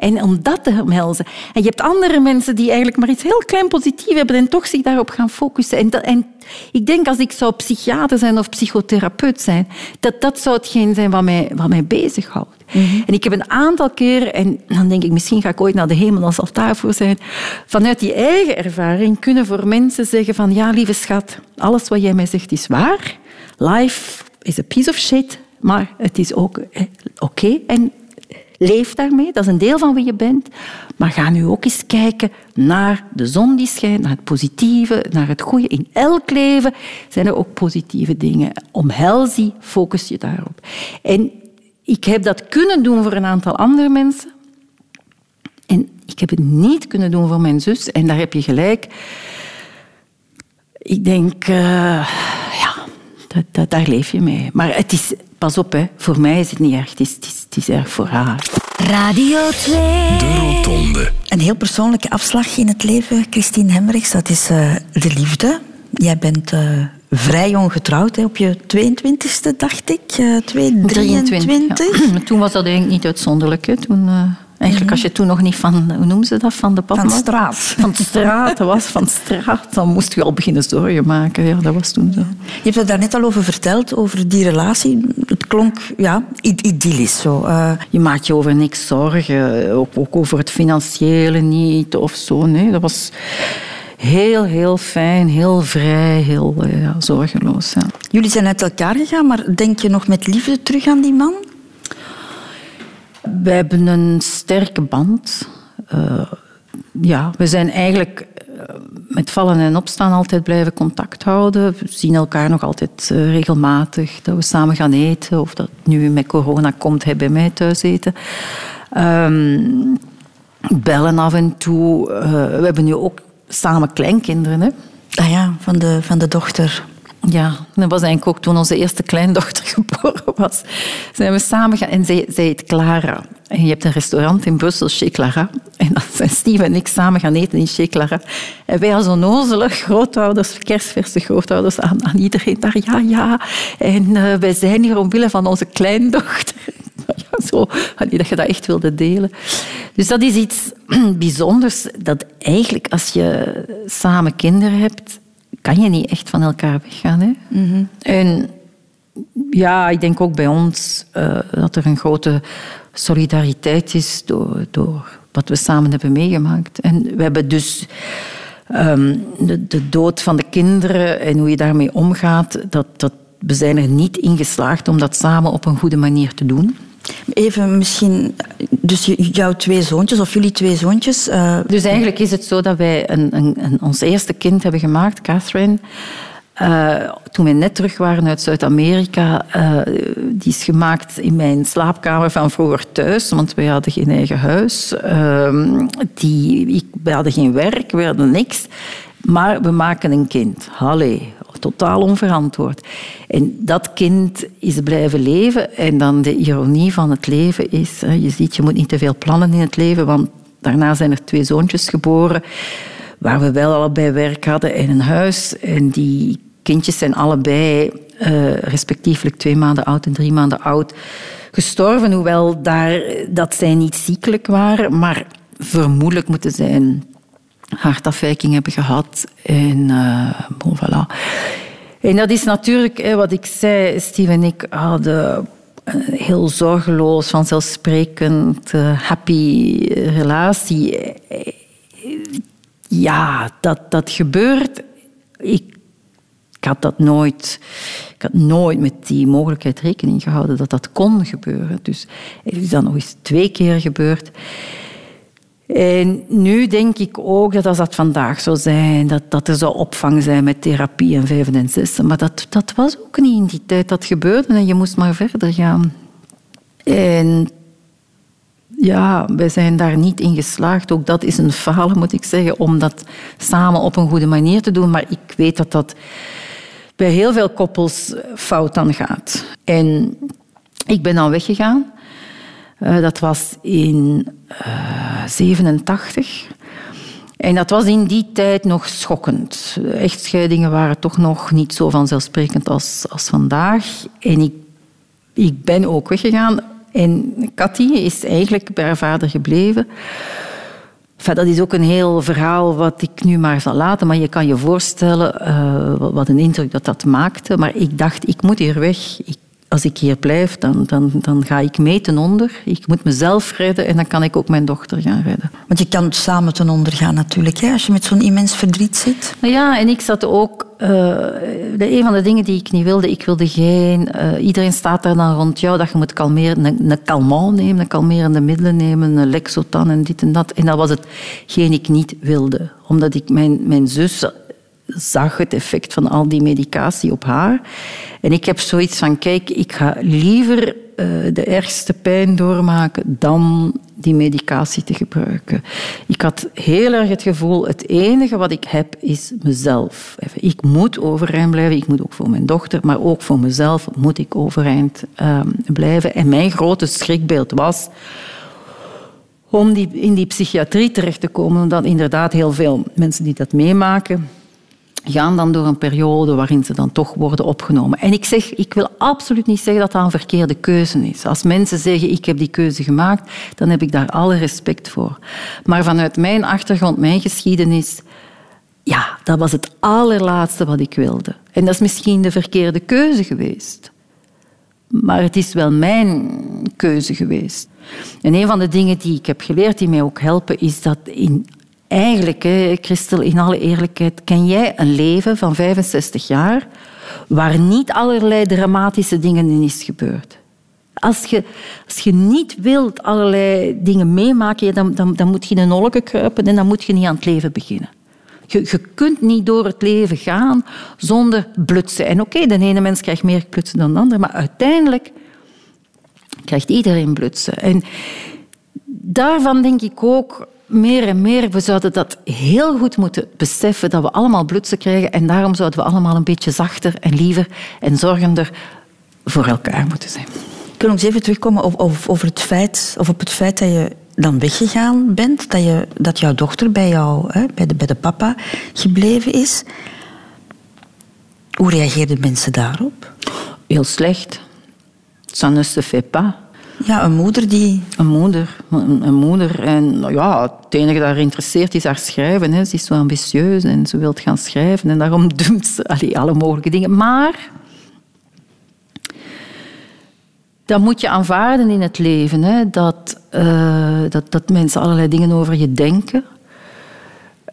En om dat te omhelzen. En je hebt andere mensen die eigenlijk maar iets heel klein positief hebben en toch zich daarop gaan focussen. En, dat, en ik denk als ik zou psychiater zijn of psychotherapeut zijn, dat dat zou hetgeen zijn wat mij, wat mij bezighoudt. Mhm. En ik heb een aantal keren, en dan denk ik misschien ga ik ooit naar de hemel als het daarvoor zijn, vanuit die eigen ervaring kunnen voor mensen zeggen van ja, lieve schat, alles wat jij mij zegt is waar. Life is a piece of shit, maar het is ook eh, oké. En Leef daarmee, dat is een deel van wie je bent. Maar ga nu ook eens kijken naar de zon die schijnt, naar het positieve, naar het goede. In elk leven zijn er ook positieve dingen. Omhels die, focus je daarop. En ik heb dat kunnen doen voor een aantal andere mensen. En ik heb het niet kunnen doen voor mijn zus. En daar heb je gelijk. Ik denk, uh, ja, dat, dat, daar leef je mee. Maar het is, pas op, hè, voor mij is het niet erg. Het is, het is, het is erg voor haar. Radio 2. De Rotonde. Een heel persoonlijke afslag in het leven, Christine Hemmerichs, dat is eh, de liefde. Jij bent eh, vrij jong getrouwd, hè, op je 22e, dacht ik. eh 23. ja. Maar Toen was dat eigenlijk niet uitzonderlijk. Hè. Toen, eh, eigenlijk als je toen nog niet van, hoe noemen ze dat, van de pad Van straat. Van straat was, van straat. Dan moest je al beginnen zorgen maken. Ja, dat was toen zo. Je hebt het daar net al over verteld, over die relatie. Het klonk ja, id- idyllisch zo. Eh, Je maakt je over niks zorgen. Ook, ook over het financiële niet of zo. Nee, dat was heel, heel fijn, heel vrij, heel eh, ja, zorgeloos. Ja. jullie zijn uit elkaar gegaan, maar denk je nog met liefde terug aan die man? We hebben een sterke band. Eh, ja, we zijn eigenlijk eh, met vallen en opstaan altijd blijven contact houden. We zien elkaar nog altijd eh, regelmatig. Dat we samen gaan eten. Of dat nu met corona komt, hij bij mij thuis eten. Ehm, bellen af en toe. We hebben nu ook samen kleinkinderen. Hè? Ah ja, van de, van de dochter. Ja, dat was eigenlijk ook toen onze eerste kleindochter geboren was. Zijn we samen gaan... En zij, zij heet Clara. En je hebt een restaurant in Brussel, Chez Clara. En dan zijn Steve en ik samen gaan eten in Chez Clara. En wij als onnozele grootouders, kerstverse grootouders, aan, iedereen daar, ja, ja. En eh, wij zijn hier omwille van onze kleindochter. Ja, zo, dat je dat echt wilde delen. Dus dat is iets bijzonders, dat eigenlijk als je samen kinderen hebt, kan je niet echt van elkaar weggaan. Hè? En ja, ik denk ook bij ons eh, dat er een grote solidariteit is door, door wat we samen hebben meegemaakt. En we hebben dus ehm, de, de dood van de kinderen en hoe je daarmee omgaat, dat, dat, we zijn er niet in geslaagd om dat samen op een goede manier te doen. Even misschien, dus jouw twee zoontjes, of jullie twee zoontjes. eh, Dus eigenlijk is het zo dat wij een, een, een- ons eerste kind hebben gemaakt, Catherine. Eh, toen we net terug waren uit Zuid-Amerika, eh, die is gemaakt in mijn slaapkamer van vroeger thuis, want wij hadden geen eigen huis. Ehm, die, ik, we hadden geen werk, we hadden niks. Maar we maken een kind. Hallee, totaal onverantwoord. En dat kind is blijven leven. En dan de ironie van het leven is, je ziet, je moet niet te veel plannen in het leven, want daarna zijn er twee zoontjes geboren waar we wel allebei werk hadden en een huis. En die kindjes zijn allebei eh, respectievelijk twee maanden oud en drie maanden oud gestorven. Hoewel daar, dat zij niet ziekelijk waren, maar vermoedelijk moeten zij een hartafwijking hebben gehad. En eh, voilà. En dat is natuurlijk, hè, wat ik zei, Steve en ik hadden een heel zorgeloos, vanzelfsprekend, eh, happy relatie. Ja, dat, dat gebeurt. Ik, ik had dat nooit... Ik had nooit met die mogelijkheid rekening gehouden dat dat kon gebeuren. Dus het is dan nog eens twee keer gebeurd. En nu denk ik ook dat als dat vandaag zou zijn, dat, dat er zou opvang zijn met therapie en vijf en zes. Maar dat, dat was ook niet in die tijd. Dat gebeurde en je moest maar verder gaan. En ja, wij zijn daar niet in geslaagd. Ook dat is een falen, moet ik zeggen, om dat samen op een goede manier te doen. Maar ik weet dat dat bij heel veel koppels fout dan gaat. En ik ben dan weggegaan. Uh, dat was in uh, 87. En dat was in die tijd nog schokkend. Echtscheidingen waren toch nog niet zo vanzelfsprekend als, als vandaag. En ik, ik ben ook weggegaan. En Cathy is eigenlijk bij haar vader gebleven. Dat is ook een heel verhaal wat ik nu maar zal laten. Maar je kan je voorstellen uh, wat een indruk dat dat maakte. Maar ik dacht, ik moet hier weg. Als ik hier blijf, dan, dan, dan ga ik mee ten onder. Ik moet mezelf redden en dan kan ik ook mijn dochter gaan redden. Want je kan samen ten onder gaan natuurlijk, hè, als je met zo'n immens verdriet zit. Nou ja, en ik zat ook... Uh, de, een van de dingen die ik niet wilde, ik wilde geen... Uh, iedereen staat daar dan rond jou dat je moet kalmeren. Een, een calmant nemen, een kalmerende middelen nemen, een Lexotan en dit en dat. En dat was hetgeen ik niet wilde. Omdat ik mijn, mijn zus zag het effect van al die medicatie op haar. En ik heb zoiets van, kijk, ik ga liever uh, de ergste pijn doormaken dan die medicatie te gebruiken. Ik had heel erg het gevoel, het enige wat ik heb is mezelf. Ik moet overeind blijven, ik moet ook voor mijn dochter, maar ook voor mezelf moet ik overeind ehm, blijven. En mijn grote schrikbeeld was om in die psychiatrie terecht te komen, omdat inderdaad heel veel mensen die dat meemaken, gaan dan door een periode waarin ze dan toch worden opgenomen. En ik zeg, ik wil absoluut niet zeggen dat dat een verkeerde keuze is. Als mensen zeggen, ik heb die keuze gemaakt, dan heb ik daar alle respect voor. Maar vanuit mijn achtergrond, mijn geschiedenis, ja, dat was het allerlaatste wat ik wilde. En dat is misschien de verkeerde keuze geweest. Maar het is wel mijn keuze geweest. En een van de dingen die ik heb geleerd, die mij ook helpen, is dat in eigenlijk, Christel, in alle eerlijkheid, ken jij een leven van 65 jaar waar niet allerlei dramatische dingen in is gebeurd? Als je, als je niet wilt allerlei dingen meemaken, dan, dan, dan moet je in een olke kruipen en dan moet je niet aan het leven beginnen. Je, je kunt niet door het leven gaan zonder blutsen. En oké, de ene mens krijgt meer blutsen dan de andere, maar uiteindelijk krijgt iedereen blutsen. En daarvan denk ik ook, meer en meer, we zouden dat heel goed moeten beseffen, dat we allemaal blutsen krijgen en daarom zouden we allemaal een beetje zachter en liever en zorgender voor elkaar moeten zijn. Ik wil nog eens even terugkomen over, het feit, of op het feit dat je dan weggegaan bent, dat, je, dat jouw dochter bij, jou, hè, bij, de, bij de papa gebleven is. Hoe reageerden mensen daarop? Heel slecht. Ça ne se fait pas. Ja, een moeder die... Een moeder. Een, moeder. En nou ja, het enige dat haar interesseert is haar schrijven. Hè. Ze is zo ambitieus en ze wil gaan schrijven. En daarom dumpt ze alle mogelijke dingen. Maar... Dat moet je aanvaarden in het leven. Hè. Dat, uh, dat, dat mensen allerlei dingen over je denken.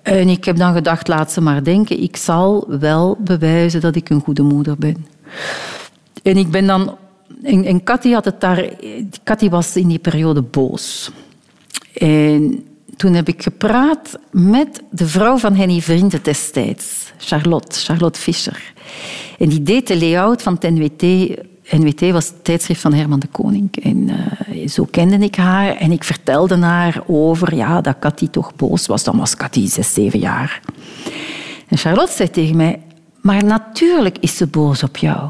En ik heb dan gedacht, laat ze maar denken. Ik zal wel bewijzen dat ik een goede moeder ben. En ik ben dan en, en had het daar... Cathy was in die periode boos. En toen heb ik gepraat met de vrouw van Henny Vrienden destijds, Charlotte, Charlotte Fischer. En die deed de layout van het NWT. NWT was het tijdschrift van Herman de Koning. En uh, zo kende ik haar en ik vertelde haar over ja, dat Cathy toch boos was. Dan was Cathy zes, zeven jaar. En Charlotte zei tegen mij, maar natuurlijk is ze boos op jou.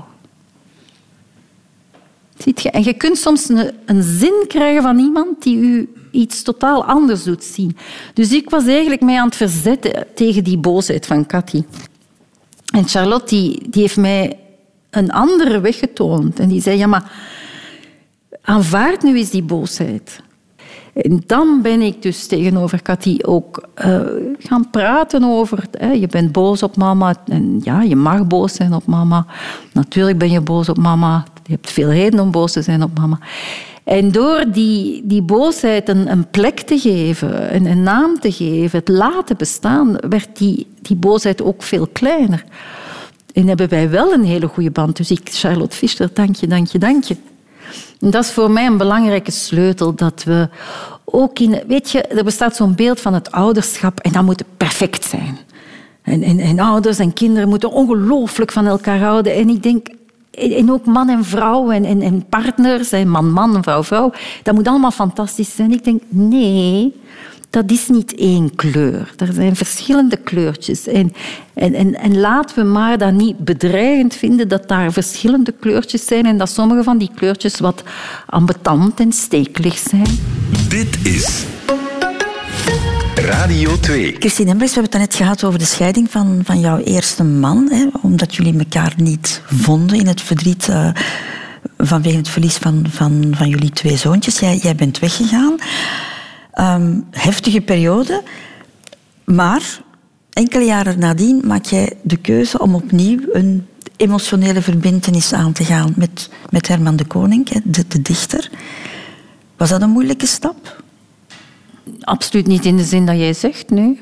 Ziet je? En je kunt soms een, een zin krijgen van iemand die u iets totaal anders doet zien. Dus ik was eigenlijk mij aan het verzetten tegen die boosheid van Cathy. En Charlotte die, heeft mij een andere weg getoond. En die zei, ja, maar aanvaard nu eens die boosheid. En dan ben ik dus tegenover Cathy ook uh, gaan praten over... Hè, je bent boos op mama. En ja, je mag boos zijn op mama. Natuurlijk ben je boos op mama. Je hebt veel reden om boos te zijn op mama. En door die, die boosheid een, een plek te geven, een, een, naam te geven, het laten bestaan, werd die, die boosheid ook veel kleiner. En hebben wij wel een hele goede band. Dus ik, Charlotte Fischer, dank je, dank je, dank je. En dat is voor mij een belangrijke sleutel, dat we ook in... Weet je, er bestaat zo'n beeld van het ouderschap en dat moet perfect zijn. En, en, en ouders en kinderen moeten ongelooflijk van elkaar houden. En ik denk, en ook man en vrouw en, en, en partners, man, man, vrouw, vrouw. Dat moet allemaal fantastisch zijn. Ik denk, nee, dat is niet één kleur. Er zijn verschillende kleurtjes. En, en, en, en laten we maar dat niet bedreigend vinden dat daar verschillende kleurtjes zijn en dat sommige van die kleurtjes wat ambetant en stekelig zijn. Dit is Radio 2. Christine Embrechts, we hebben het net gehad over de scheiding van, van jouw eerste man. Hè, omdat jullie elkaar niet vonden in het verdriet uh, vanwege het verlies van, van, van jullie twee zoontjes. Jij, jij bent weggegaan. Um, heftige periode. Maar enkele jaren nadien maak jij de keuze om opnieuw een emotionele verbindenis aan te gaan met, met Herman de Koning, de, de dichter. Was dat een moeilijke stap? Absoluut niet in de zin dat jij zegt, nee.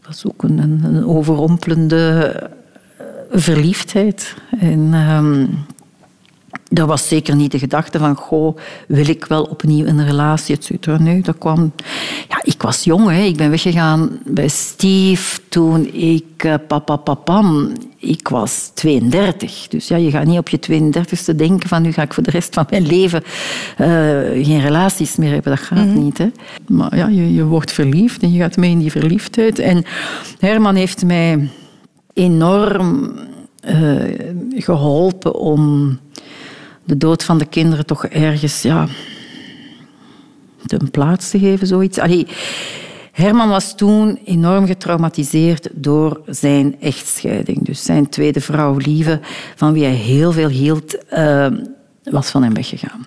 Dat was ook een, een overrompelende eh, verliefdheid. En um, dat was zeker niet de gedachte van, goh, wil ik wel opnieuw een relatie, et cetera. Nee, dat kwam... Ja, ik was jong, hè. ik ben weggegaan bij Steve toen ik uh, papa papam, ik was 32. Dus ja, je gaat niet op je 32e denken van nu ga ik voor de rest van mijn leven uh, geen relaties meer hebben. Dat gaat niet. Hè. Maar ja, je, je wordt verliefd en je gaat mee in die verliefdheid. En Herman heeft mij enorm uh, geholpen om de dood van de kinderen toch ergens ja, een plaats te geven. Zoiets. Allee, Herman was toen enorm getraumatiseerd door zijn echtscheiding. Dus zijn tweede vrouw, Lieve, van wie hij heel veel hield, uh, was van hem weggegaan.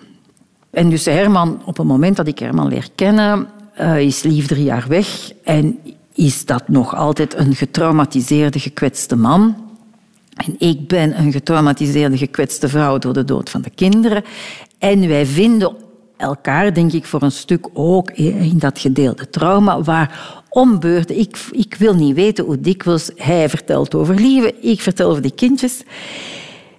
En dus Herman, op het moment dat ik Herman leer kennen, uh, is Lief drie jaar weg en is dat nog altijd een getraumatiseerde, gekwetste man. En ik ben een getraumatiseerde, gekwetste vrouw door de dood van de kinderen. En wij vinden elkaar, denk ik, voor een stuk ook in dat gedeelde trauma, waar ombeurten. Ik, ik wil niet weten hoe dikwijls hij vertelt over lieve, ik vertel over die kindjes.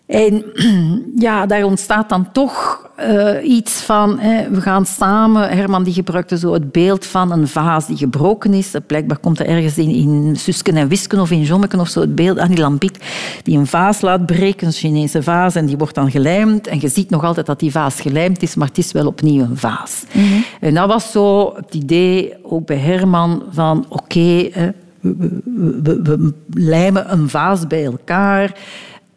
En ja, daar ontstaat dan toch uh, iets van, hè, we gaan samen... Herman die gebruikte zo het beeld van een vaas die gebroken is. Blijkbaar komt er ergens in, in Susken en Wisken of in Jommeken of zo het beeld, Annie Lambiek, die een vaas laat breken, een Chinese vaas, en die wordt dan gelijmd. En je ziet nog altijd dat die vaas gelijmd is, maar het is wel opnieuw een vaas. Mm -hmm. En dat was zo het idee, ook bij Herman, van oké, okay, we, we, we, we lijmen een vaas bij elkaar...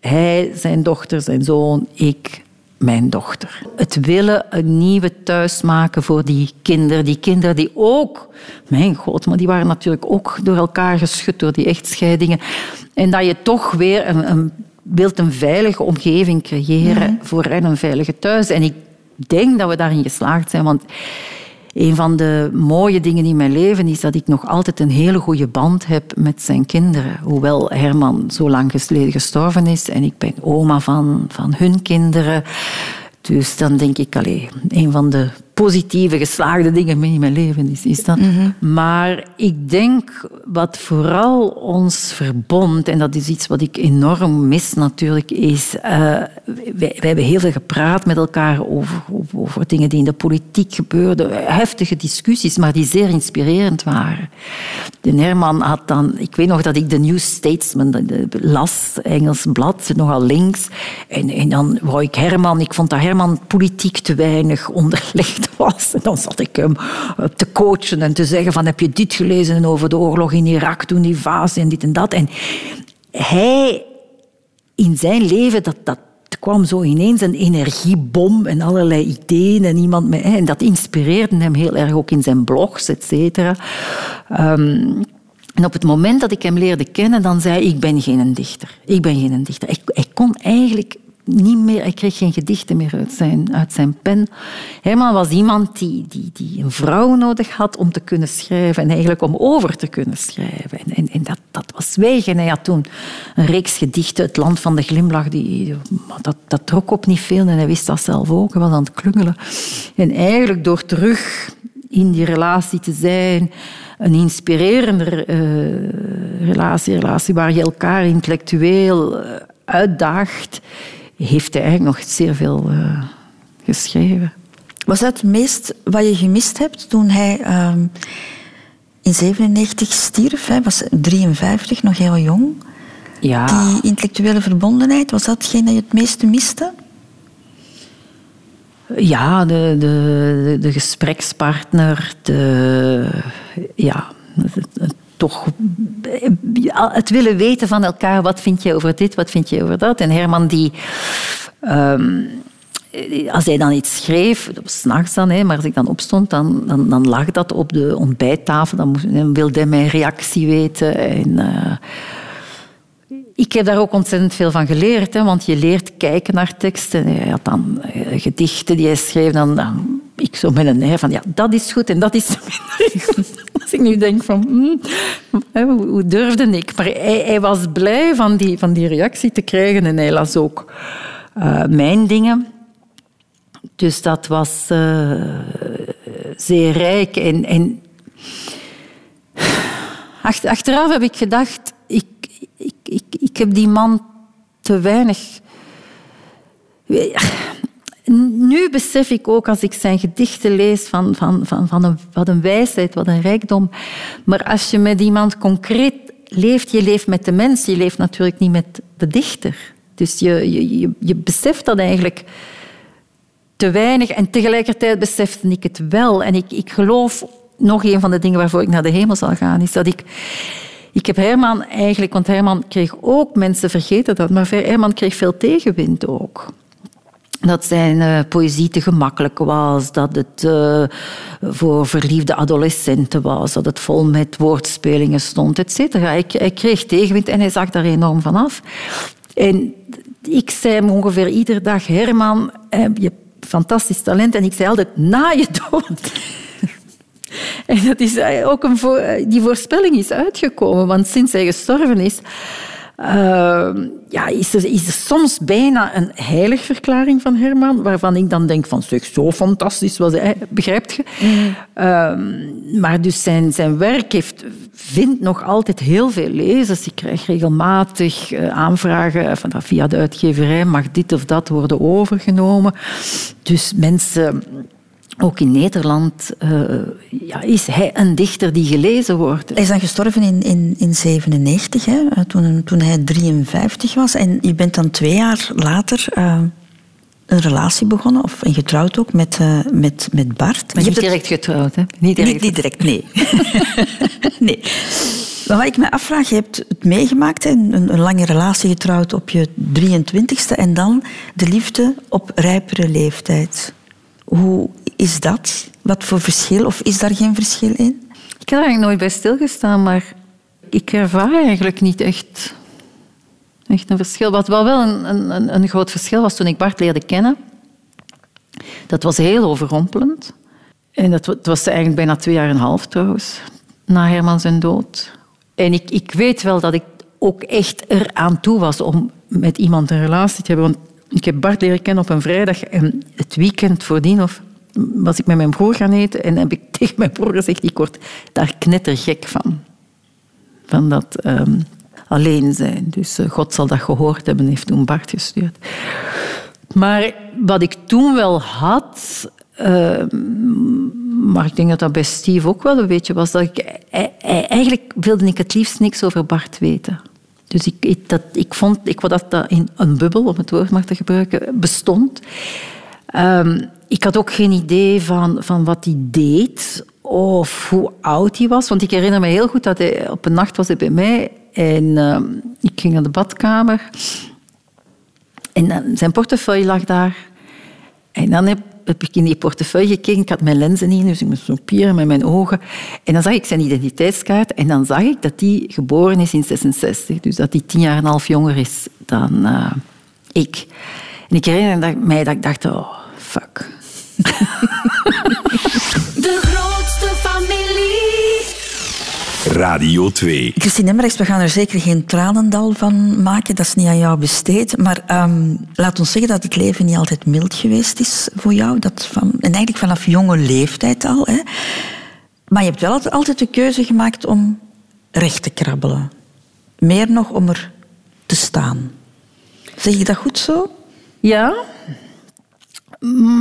Hij, zijn dochter, zijn zoon, ik, mijn dochter. Het willen een nieuwe thuis maken voor die kinderen. Die kinderen die ook, mijn god, maar die waren natuurlijk ook door elkaar geschud door die echtscheidingen. En dat je toch weer een, een wilt een veilige omgeving creëren mm. voor hen, een veilige thuis. En ik denk dat we daarin geslaagd zijn, want een van de mooie dingen in mijn leven is dat ik nog altijd een hele goede band heb met zijn kinderen. Hoewel Herman zo lang geleden gestorven is en ik ben oma van, van hun kinderen. Dus dan denk ik, alleen, een van de positieve, geslaagde dingen in mijn leven is, is dat. Mm -hmm. Maar ik denk wat vooral ons verbond, en dat is iets wat ik enorm mis natuurlijk, is... Uh, wij, wij, hebben heel veel gepraat met elkaar over, over, over, dingen die in de politiek gebeurden. Heftige discussies, maar die zeer inspirerend waren. De Herman had dan... Ik weet nog dat ik de New Statesman las, Engels blad, nogal links. En, en dan wou ik Herman... Ik vond dat Herman politiek te weinig onderlegd was. Dan zat ik hem te coachen en te zeggen van heb je dit gelezen over de oorlog in Irak toen die vaas en dit en dat. En hij in zijn leven, dat, dat kwam zo ineens een energiebom en allerlei ideeën en iemand en dat inspireerde hem heel erg ook in zijn blogs, et cetera. Um, en op het moment dat ik hem leerde kennen, dan zei ik ben geen dichter. Ik ben geen dichter. Ik, ik kon eigenlijk niet meer, hij kreeg geen gedichten meer uit zijn, uit zijn pen. Herman was iemand die, die, die een vrouw nodig had om te kunnen schrijven en eigenlijk om over te kunnen schrijven. En, dat, dat was zwijgen. En hij had toen een reeks gedichten, Het land van de glimlach, die, dat, dat trok op niet veel en hij wist dat zelf ook. Hij was aan het klungelen. En eigenlijk door terug in die relatie te zijn, een inspirerende uh, relatie, relatie waar je elkaar intellectueel uh, uitdaagt, heeft hij eigenlijk nog zeer veel uh, geschreven. Was dat het meest wat je gemist hebt toen hij uh, in 97 stierf? Hij was 53, nog heel jong. Ja. Die intellectuele verbondenheid, was dat hetgeen dat je het meeste miste? Ja, de, de, de gesprekspartner, de, ja, toch het willen weten van elkaar. Wat vind je over dit, wat vind je over dat? En Herman die... Um, als hij dan iets schreef, s'nachts dan, maar als ik dan opstond, dan, dan, lag dat op de ontbijttafel. Dan, wilde hij mijn reactie weten. En, uh, ik heb daar ook ontzettend veel van geleerd, hè, want je leert kijken naar teksten. Hij had dan uh, gedichten die hij schreef, dan, dan ik zo met een neer van ja, dat is goed en dat is minder goed. Als ik nu denk van, hmm, hoe durfde ik? Maar hij, hij, was blij van die, van die reactie te krijgen en hij las ook uh, mijn dingen. Dus dat was uh, zeer rijk. En, en achteraf heb ik gedacht, ik, ik, ik, ik heb die man te weinig nu besef ik ook als ik zijn gedichten lees van, van, van, van een, wat een wijsheid, wat een rijkdom. Maar als je met iemand concreet leeft, je leeft met de mens, je leeft natuurlijk niet met de dichter. Dus je, je, je, je beseft dat eigenlijk te weinig en tegelijkertijd besefte ik het wel. En ik, ik geloof, nog een van de dingen waarvoor ik naar de hemel zal gaan, is dat ik... Ik heb Herman eigenlijk, want Herman kreeg ook, mensen vergeten dat, maar Herman kreeg veel tegenwind ook. Dat zijn uh, poëzie te gemakkelijk was, dat het uh, voor verliefde adolescenten was, dat het vol met woordspelingen stond, et cetera. Ik, kreeg tegenwind en hij zag daar enorm van af. En ik zei hem ongeveer iedere dag, Herman, eh, je hebt fantastisch talent. En ik zei altijd, na je dood. En dat is ook een die voorspelling is uitgekomen, want sinds hij gestorven is, uh, ja, is, er, is er soms bijna een heiligverklaring van Herman, waarvan ik dan denk van, zeg, zo fantastisch was hij, begrijpt je? Mm. Uh, maar dus zijn, zijn werk heeft, vindt nog altijd heel veel lezers. Ik krijg regelmatig uh, aanvragen van, via de uitgeverij, mag dit of dat worden overgenomen? Dus mensen ook in Nederland uh, ja, is hij een dichter die gelezen wordt. Hij is dan gestorven in 1997, in hè, toen, toen hij 53 was. En je bent dan twee jaar later uh, een relatie begonnen, of en getrouwd ook, met, uh, met, met Bart. Maar niet direct getrouwd, hè? Niet direct, niet, niet direct nee. nee. Maar wat ik me afvraag, je hebt het meegemaakt, een, een lange relatie getrouwd op je 23ste en dan de liefde op rijpere leeftijd. Hoe is dat? Wat voor verschil? Of is daar geen verschil in? Ik heb er nooit bij stilgestaan, maar ik ervaar eigenlijk niet echt, echt een verschil. Wat wel wel een, een, een groot verschil was toen ik Bart leerde kennen. Dat was heel overrompelend. En dat was eigenlijk bijna twee jaar en een half trouwens, na Herman zijn dood. En ik, ik weet wel dat ik ook echt eraan toe was om met iemand een relatie te hebben. Want ik heb Bart leren kennen op een vrijdag en het weekend voordien of was ik met mijn broer gaan eten en heb ik tegen mijn broer gezegd, ik word daar knettergek van. Van dat um, alleen zijn. Dus uh, God zal dat gehoord hebben, heeft toen Bart gestuurd. Maar wat ik toen wel had, uh, maar ik denk dat dat bij Steve ook wel een beetje was, dat ik, eigenlijk wilde ik het liefst niks over Bart weten. Dus ik, ik, dat, ik vond ik, dat dat in een bubbel, om het woord maar te gebruiken, bestond. Um, ik had ook geen idee van, van wat hij deed of hoe oud hij was. Want ik herinner me heel goed dat hij op een nacht was bij mij en uh, ik ging naar de badkamer. En zijn portefeuille lag daar. En dan heb, ik in die portefeuille gekeken. Ik had mijn lenzen niet, dus ik moest zo pieren met mijn ogen. En dan zag ik zijn identiteitskaart en dan zag ik dat hij geboren is in 66. Dus dat hij tien jaar en een half jonger is dan uh, ik. En ik herinner mij dat ik dacht, oh, fuck. De grootste familie. Radio 2. Christine Emmerichs, we gaan er zeker geen tranendal van maken. Dat is niet aan jou besteed. Maar um, laat ons zeggen dat het leven niet altijd mild geweest is voor jou. Dat van, en eigenlijk vanaf jonge leeftijd al. Hè. Maar je hebt wel altijd de keuze gemaakt om recht te krabbelen. Meer nog om er te staan. Zeg je dat goed zo? Ja,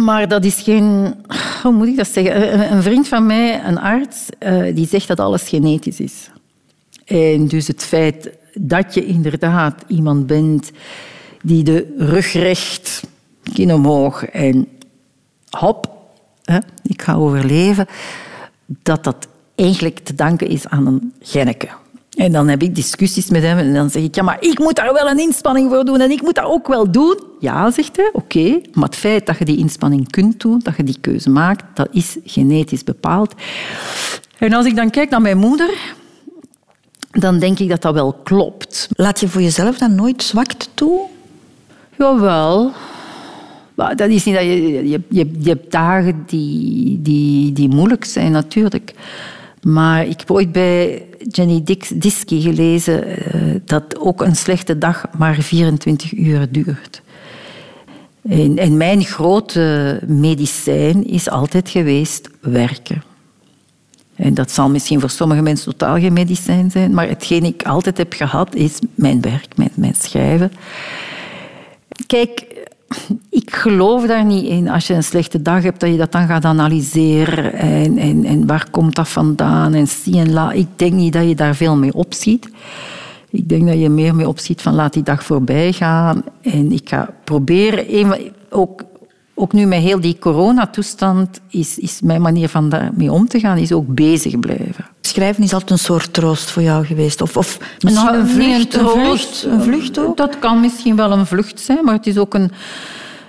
maar dat is geen... Hoe moet ik dat zeggen? Een vriend van mij, een arts, eh, die zegt dat alles genetisch is. En dus het feit dat je inderdaad iemand bent die de rug recht, kin omhoog en hop, ik ga overleven, dat dat eigenlijk te danken is aan een genneke. En dan heb ik discussies met hem en dan zeg ik, ja, maar ik moet daar wel een inspanning voor doen en ik moet dat ook wel doen. Ja, zegt hij, oké, maar het feit dat je die inspanning kunt doen, dat je die keuze maakt, dat is genetisch bepaald. En als ik dan kijk naar mijn moeder, dan denk ik dat dat wel klopt. Laat je voor jezelf dan nooit zwakte toe? Jawel. Maar dat is niet dat je, je, je, je hebt dagen die, die, die moeilijk zijn, natuurlijk. Maar ik heb ooit bij Jenny Diski gelezen uh, dat ook een slechte dag maar 24 uur duurt. En, mijn grote medicijn is altijd geweest werken. En dat zal misschien voor sommige mensen totaal geen medicijn zijn, maar hetgeen ik altijd heb gehad is mijn werk, mijn schrijven. Kijk, ik geloof daar niet in. Als je een slechte dag hebt, dat je dat dan gaat analyseren. En, en, en waar komt dat vandaan? En zie en la. Ik denk niet dat je daar veel mee opziet. Ik denk dat je meer mee opziet van laat die dag voorbij gaan. En ik ga proberen, ook, ook nu met heel die coronatoestand, is, is mijn manier van daarmee om te gaan, is ook bezig blijven. Schrijven is altijd een soort troost voor jou geweest. Of, of misschien Nou, een vlucht. Een troost. vlucht, een vlucht ook. Dat kan misschien wel een vlucht zijn, maar het is ook een,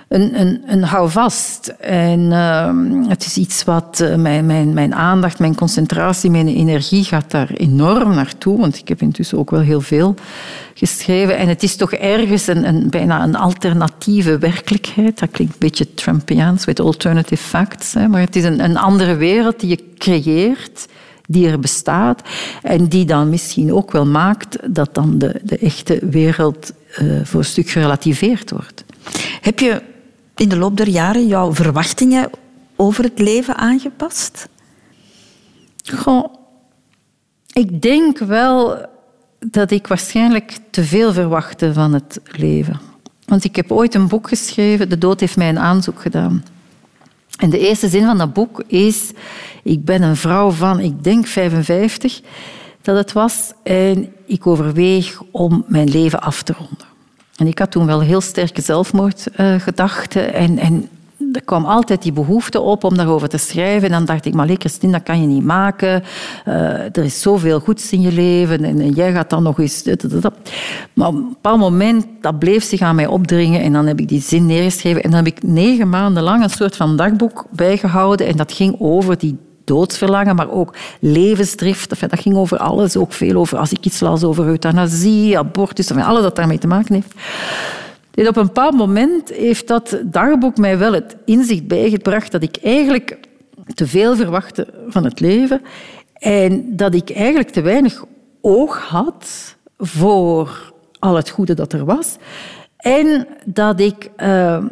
een, een, een houvast. En ehm, het is iets wat eh, mijn, mijn, mijn aandacht, mijn concentratie, mijn energie gaat daar enorm naartoe. Want ik heb intussen ook wel heel veel geschreven. En het is toch ergens een, een, bijna een alternatieve werkelijkheid. Dat klinkt een beetje Trumpiaans, met alternative facts. Hè. Maar het is een, een andere wereld die je creëert die er bestaat en die dan misschien ook wel maakt dat dan de, de echte wereld eh, voor een stuk gerelativeerd wordt. Heb je in de loop der jaren jouw verwachtingen over het leven aangepast? Goh, ik denk wel dat ik waarschijnlijk te veel verwachtte van het leven. Want ik heb ooit een boek geschreven, De dood heeft mij een aanzoek gedaan. En de eerste zin van dat boek is... Ik ben een vrouw van, ik denk 55 dat het was. En ik overweeg om mijn leven af te ronden. En ik had toen wel heel sterke zelfmoordgedachten. en, en er kwam altijd die behoefte op om daarover te schrijven. En dan dacht ik, maar nee, Christine, dat kan je niet maken. Eh, er is zoveel goeds in je leven en, en jij gaat dan nog eens... Maar op een bepaald moment, dat bleef zich aan mij opdringen. En dan heb ik die zin neergeschreven. En dan heb ik negen maanden lang een soort van dagboek bijgehouden. En dat ging over die doodsverlangen, maar ook levensdrift. Dat ging over alles, ook veel over, als ik iets las over euthanasie, abortus, enfin, alles dat daarmee te maken heeft. Op een bepaald moment heeft dat dagboek mij wel het inzicht bijgebracht dat ik eigenlijk te veel verwachtte van het leven en dat ik eigenlijk te weinig oog had voor al het goede dat er was. En dat ik... eh,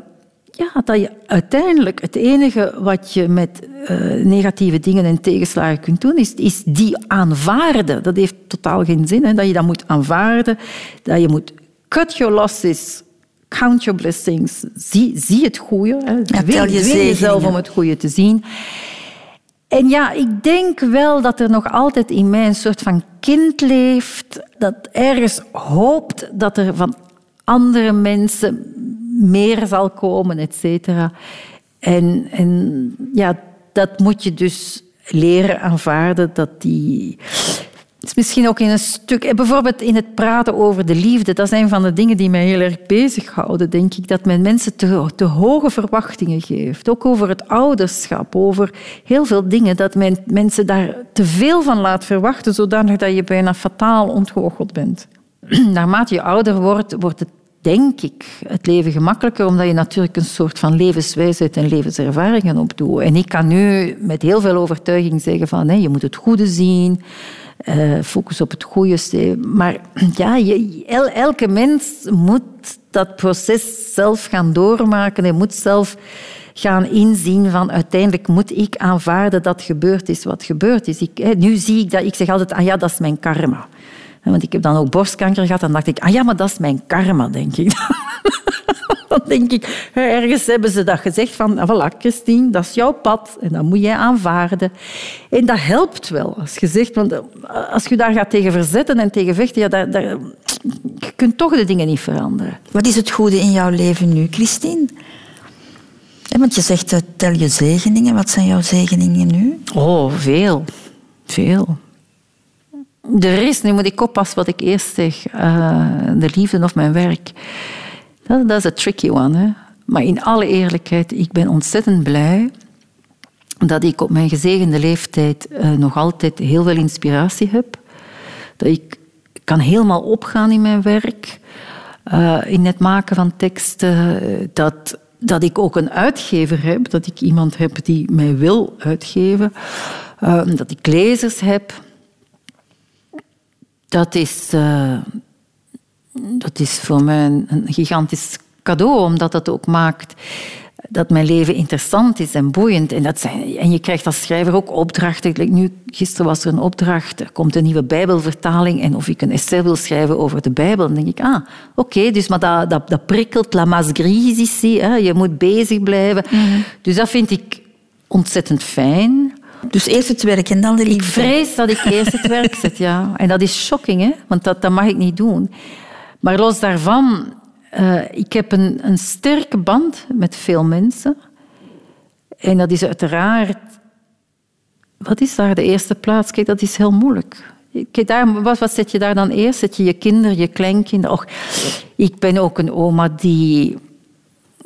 ja, dat je uiteindelijk het enige wat je met eh, negatieve dingen en tegenslagen kunt doen, is, is die aanvaarden. Dat heeft totaal geen zin, hè, dat je dat moet aanvaarden. Dat je moet cut your losses, count your blessings. Zie, zie het goede. Hè. Ja, tel Dwing- je dwing jezelf om het goede te zien. En ja, ik denk wel dat er nog altijd in mij een soort van kind leeft dat ergens hoopt dat er van andere mensen meer zal komen, et cetera. En, en ja, dat moet je dus leren aanvaarden, dat die... Is misschien ook in een stuk... eh, Bijvoorbeeld in het praten over de liefde. Dat een van de dingen die mij heel erg bezighouden, denk ik. Dat men mensen te, te hoge verwachtingen geeft. Ook over het ouderschap, over heel veel dingen. Dat men mensen daar te veel van laat verwachten, zodanig dat je bijna fataal ontgoocheld bent. Naarmate je ouder wordt, wordt het denk ik, het leven gemakkelijker, omdat je natuurlijk een soort van levenswijsheid en levenservaringen opdoet. En ik kan nu met heel veel overtuiging zeggen van je moet het goede zien, eh, focus op het goede. Maar ja, je, el- elke mens moet dat proces zelf gaan doormaken. Hij moet zelf gaan inzien van uiteindelijk moet ik aanvaarden dat gebeurd is wat gebeurd is. Ik, nu zie ik dat, ik zeg altijd, ah ja, dat is mijn karma. Want ik heb dan ook borstkanker gehad en dacht ik, ah ja, maar dat is mijn karma, denk ik. Dan denk ik, ergens hebben ze dat gezegd van, ah, voilà, Christine, dat is jouw pad en dat moet jij aanvaarden. En dat helpt wel, als je zegt, want eh, als je daar gaat tegen verzetten en tegen vechten, ja, daar, daar, je kunt toch de dingen niet veranderen. Wat is het goede in jouw leven nu, Christine? Want je zegt, eh, tel je zegeningen. Wat zijn jouw zegeningen nu? Oh, veel. Veel. De rest, nu moet ik oppassen wat ik eerst zeg. eh, de liefde of mijn werk. Dat, is een tricky one. Hè? Maar in alle eerlijkheid, ik ben ontzettend blij dat ik op mijn gezegende leeftijd eh, nog altijd heel veel inspiratie heb. Dat ik kan helemaal opgaan in mijn werk, eh, in het maken van teksten. Dat, dat ik ook een uitgever heb, dat ik iemand heb die mij wil uitgeven. eh, dat ik lezers heb. Dat is, dat is voor mij een, gigantisch cadeau, omdat dat ook maakt dat mijn leven interessant is en boeiend. En, dat zijn, en je krijgt als schrijver ook opdrachten. Nu, gisteren was er een opdracht, er komt een nieuwe Bijbelvertaling en of ik een essay wil schrijven over de Bijbel. Dan denk ik, ah, oké, dus maar dat, dat, dat prikkelt, la masse grise ici, hè, je moet bezig blijven. Dus dat vind ik ontzettend fijn. Dus eerst het werk en dan de Ik liefde. vrees dat ik eerst het werk zet, ja. En dat is shocking, hè? want dat, dat mag ik niet doen. Maar los daarvan, eh, ik heb een, een sterke band met veel mensen. En dat is uiteraard... Wat is daar de eerste plaats? Kijk, dat is heel moeilijk. Kijk, daar, wat, wat zet je daar dan eerst? Zet je je kinderen, je kleinkinderen? Och, ik ben ook een oma die